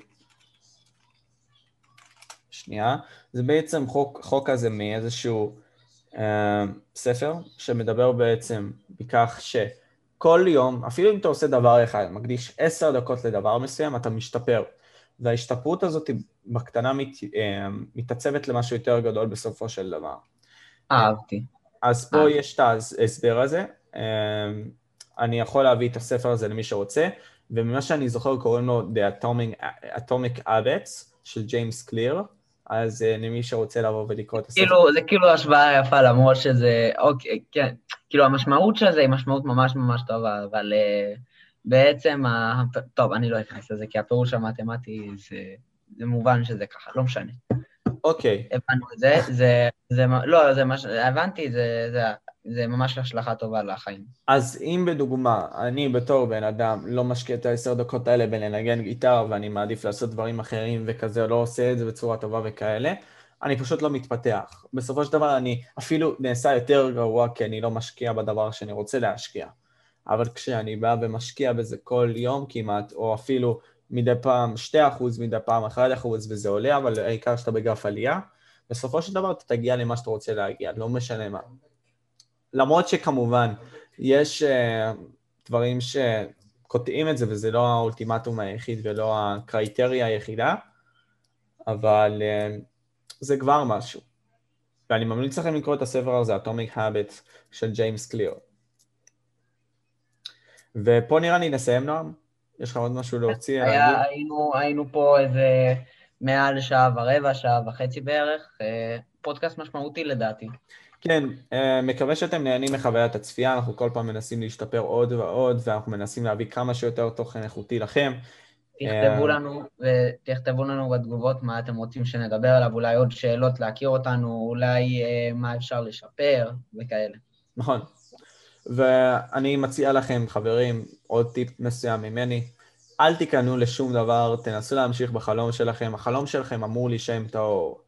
שנייה. זה בעצם חוק, חוק כזה מאיזשהו ספר שמדבר בעצם בכך שכל יום, אפילו אם אתה עושה דבר אחד, מקדיש עשר דקות לדבר מסוים, אתה משתפר. וההשתפרות הזאת בקטנה מת, אה, מתעצבת למשהו יותר גדול בסופו של דבר.
אהבתי.
אז פה יש את ההסבר הזה. אה, אני יכול להביא את הספר הזה למי שרוצה, וממה שאני זוכר קוראים לו The Atomic, Atomic Habits של ג'יימס קליר. אז uh, למי שרוצה לבוא ולקרוא את הספר.
כאילו, זה כאילו השוואה יפה, למרות שזה, אוקיי, כן, כאילו המשמעות של זה היא משמעות ממש ממש טובה, אבל uh, בעצם. טוב, אני לא אכנס לזה, כי הפירוש המתמטי זה מובן שזה ככה, לא משנה.
אוקיי.
הבנו את זה, זה, זה, לא, זה מה ש... הבנתי, זה, זה, זה ממש השלכה טובה לחיים.
אז אם בדוגמה, אני בתור בן אדם לא משקיע את העשר דקות האלה בלנגן גיטרה ואני מעדיף לעשות דברים אחרים וכזה, לא עושה את זה בצורה טובה וכאלה, אני פשוט לא מתפתח. בסופו של דבר אני אפילו נעשה יותר גרוע כי אני לא משקיע בדבר שאני רוצה להשקיע. אבל כשאני בא ומשקיע בזה כל יום כמעט, או אפילו מדי פעם 2%, מדי פעם 1% וזה עולה, אבל העיקר שאתה בגרף עלייה, בסופו של דבר אתה תגיע למה שאתה רוצה להגיע, לא משנה מה. למרות שכמובן, יש uh, דברים שקוטעים את זה, וזה לא האולטימטום היחיד ולא הקרייטריה היחידה, אבל uh, זה כבר משהו. ואני ממליץ לכם לקרוא את הספר הזה, Atomic Habits של ג'יימס קליר. ופה נראה לי נסיים, נועם. יש לך עוד משהו להוציא?
היה, היינו, היינו פה איזה מעל שעה ורבע, שעה וחצי בערך, אה, פודקאסט משמעותי לדעתי.
כן, אה, מקווה שאתם נהנים מחוויית הצפייה, אנחנו כל פעם מנסים להשתפר עוד ועוד, ואנחנו מנסים להביא כמה שיותר תוכן איכותי לכם.
תכתבו אה, לנו, ותכתבו לנו בתגובות מה אתם רוצים שנדבר עליו, אולי עוד שאלות להכיר אותנו, אולי מה אפשר לשפר וכאלה.
נכון. ואני מציע לכם, חברים, עוד טיפ מסוים ממני, אל תיכנעו לשום דבר, תנסו להמשיך בחלום שלכם, החלום שלכם אמור להישאם טהור.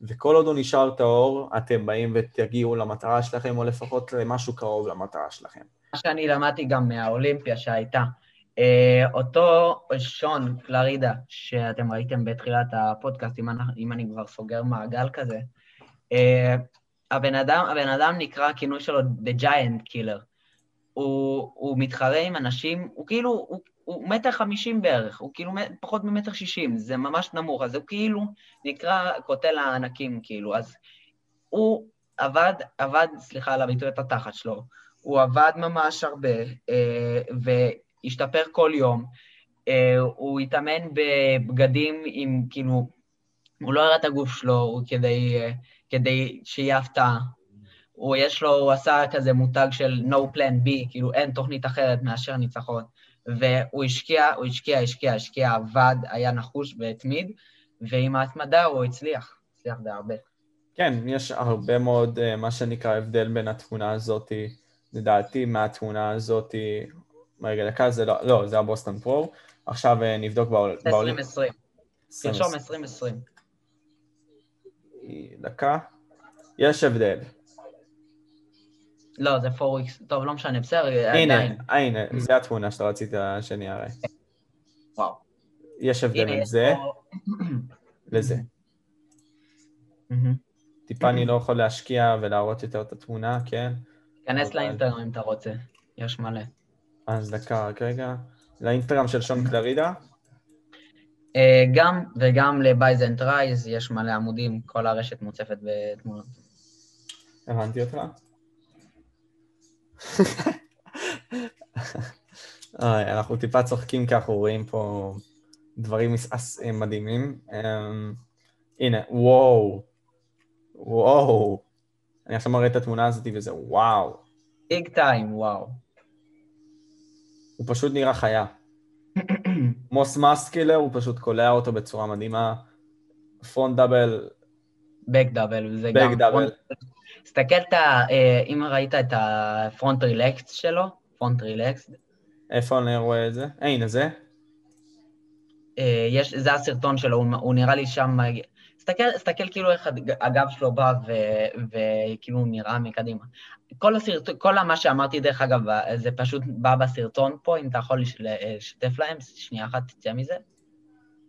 וכל עוד הוא נשאר טהור, אתם באים ותגיעו למטרה שלכם, או לפחות למשהו קרוב למטרה שלכם.
מה שאני למדתי גם מהאולימפיה שהייתה, אה, אותו שון קלרידה, שאתם ראיתם בתחילת הפודקאסט, אם אני, כבר סוגר מעגל כזה, אה, הבן אדם, הבן אדם נקרא, הכינוי שלו The Giant Killer. הוא, הוא מתחרה עם אנשים, הוא כאילו, הוא, הוא מטר חמישים בערך, הוא כאילו פחות ממטר שישים, זה ממש נמוך, אז הוא כאילו נקרא קוטל הענקים, כאילו, אז הוא עבד, עבד, סליחה על הביטוי את התחת שלו, הוא עבד ממש הרבה, אה, והשתפר כל יום, אה, הוא התאמן בבגדים עם, כאילו, הוא לא הראה את הגוף שלו כדי, אה, כדי שיהיה הפתעה. הוא יש לו, הוא עשה כזה מותג של no plan B, כאילו אין תוכנית אחרת מאשר ניצחון. והוא השקיע, הוא השקיע, השקיע, השקיע, עבד, היה נחוש והתמיד, ועם ההתמדה הוא הצליח, הצליח בהרבה.
כן, יש הרבה מאוד, אה, מה שנקרא, הבדל בין התמונה הזאת, לדעתי, מהתמונה הזאת, רגע, דקה, זה לא, לא, זה הבוסטון פרו, עכשיו אה, נבדוק בעולם.
2020. תרשום 2020.
דקה. יש הבדל.
לא, זה 4X, טוב, לא משנה, בסדר,
הנה, עדיין. הנה, זה התמונה שאתה רצית שאני אראה.
וואו.
יש הבדל בין זה לזה. טיפה אני לא יכול להשקיע ולהראות יותר את התמונה, כן?
כנס לאינטרנט אם אתה רוצה, יש מלא.
אז דקה, רק רגע. לאינסטגרם של שון קלרידה?
אה, גם, וגם לבייזנט רייז יש מלא עמודים, כל הרשת מוצפת בתמונות.
הבנתי אותך. אנחנו טיפה צוחקים כי אנחנו רואים פה דברים מדהימים. אמ, הנה, וואו, וואו. אני עכשיו מראה את התמונה הזאת וזה וואו.
Big time, וואו.
הוא פשוט נראה חיה. Most muscular, הוא פשוט קולע אותו בצורה מדהימה. Front double.
Back double, זה גם... back double. תסתכל, אה, אם ראית את ה front relaxed שלו, front relaxed.
איפה אני רואה את זה? הנה זה.
אה, יש, זה הסרטון שלו, הוא, הוא נראה לי שם... תסתכל, תסתכל כאילו איך הגב שלו בא וכאילו הוא נראה מקדימה. כל, הסרט, כל מה שאמרתי, דרך אגב, זה פשוט בא בסרטון פה, אם אתה יכול לשתף להם, שנייה אחת תצא מזה.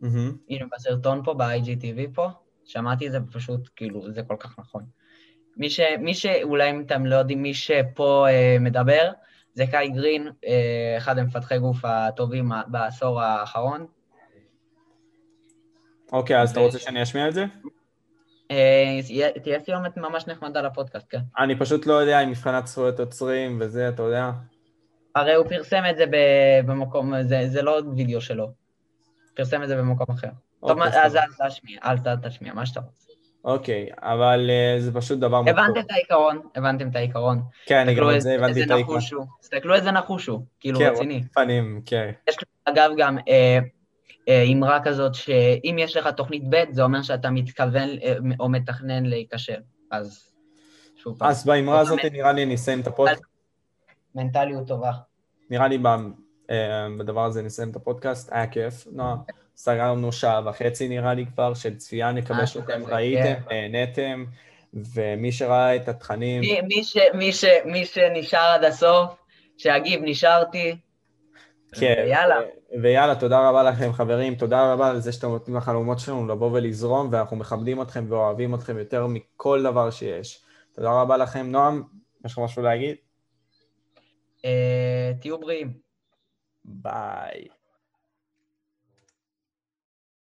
Mm-hmm. הנה, בסרטון פה, ב-IGTV פה, שמעתי את זה ופשוט, כאילו, זה כל כך נכון. מי, ש, מי שאולי אם אתם לא יודעים, מי שפה אה, מדבר, זה קאי גרין, אה, אחד המפתחי גוף הטובים בעשור האחרון.
אוקיי, אז אתה רוצה שאני אשמיע את זה?
אה, תהיה סיומת ממש נחמדה לפודקאסט, כן.
אני פשוט לא יודע אם מבחינת זכויות יוצרים וזה, אתה יודע?
הרי הוא פרסם את זה במקום, זה לא וידאו שלו. פרסם את זה במקום אחר. טוב, אוקיי, אז אל תשמיע, אל תשמיע, מה שאתה רוצה.
אוקיי, אבל uh, זה פשוט דבר
מטור. הבנתם את העיקרון, הבנתם את העיקרון.
כן, אני גם את זה הבנתי את העיקרון.
תסתכלו איזה נחוש הוא, כאילו
כן,
רציני.
כן, פנים, כן.
יש אגב גם אה, אה, אמרה כזאת, שאם יש לך תוכנית ב', זה אומר שאתה מתכוון אה, או מתכנן להיכשל. אז
שוב פעם. אז באמרה הזאת נראה לי נסיים את הפודקאסט.
מנטליות טובה.
נראה לי אה, בדבר הזה נסיים את הפודקאסט, היה כיף, נועה. סגרנו שעה וחצי נראה לי כבר של צפייה, נקווה שאתם ראיתם. נהניתם, ומי שראה את התכנים...
מי, מי, ש, מי, ש, מי שנשאר עד הסוף, שיגיב, נשארתי.
כן, ויאללה. ויאללה, תודה רבה לכם חברים, תודה רבה על זה שאתם נותנים לחלומות שלנו לבוא ולזרום, ואנחנו מכבדים אתכם ואוהבים אתכם יותר מכל דבר שיש. תודה רבה לכם. נועם, יש לך משהו להגיד?
אה, תהיו בריאים.
ביי.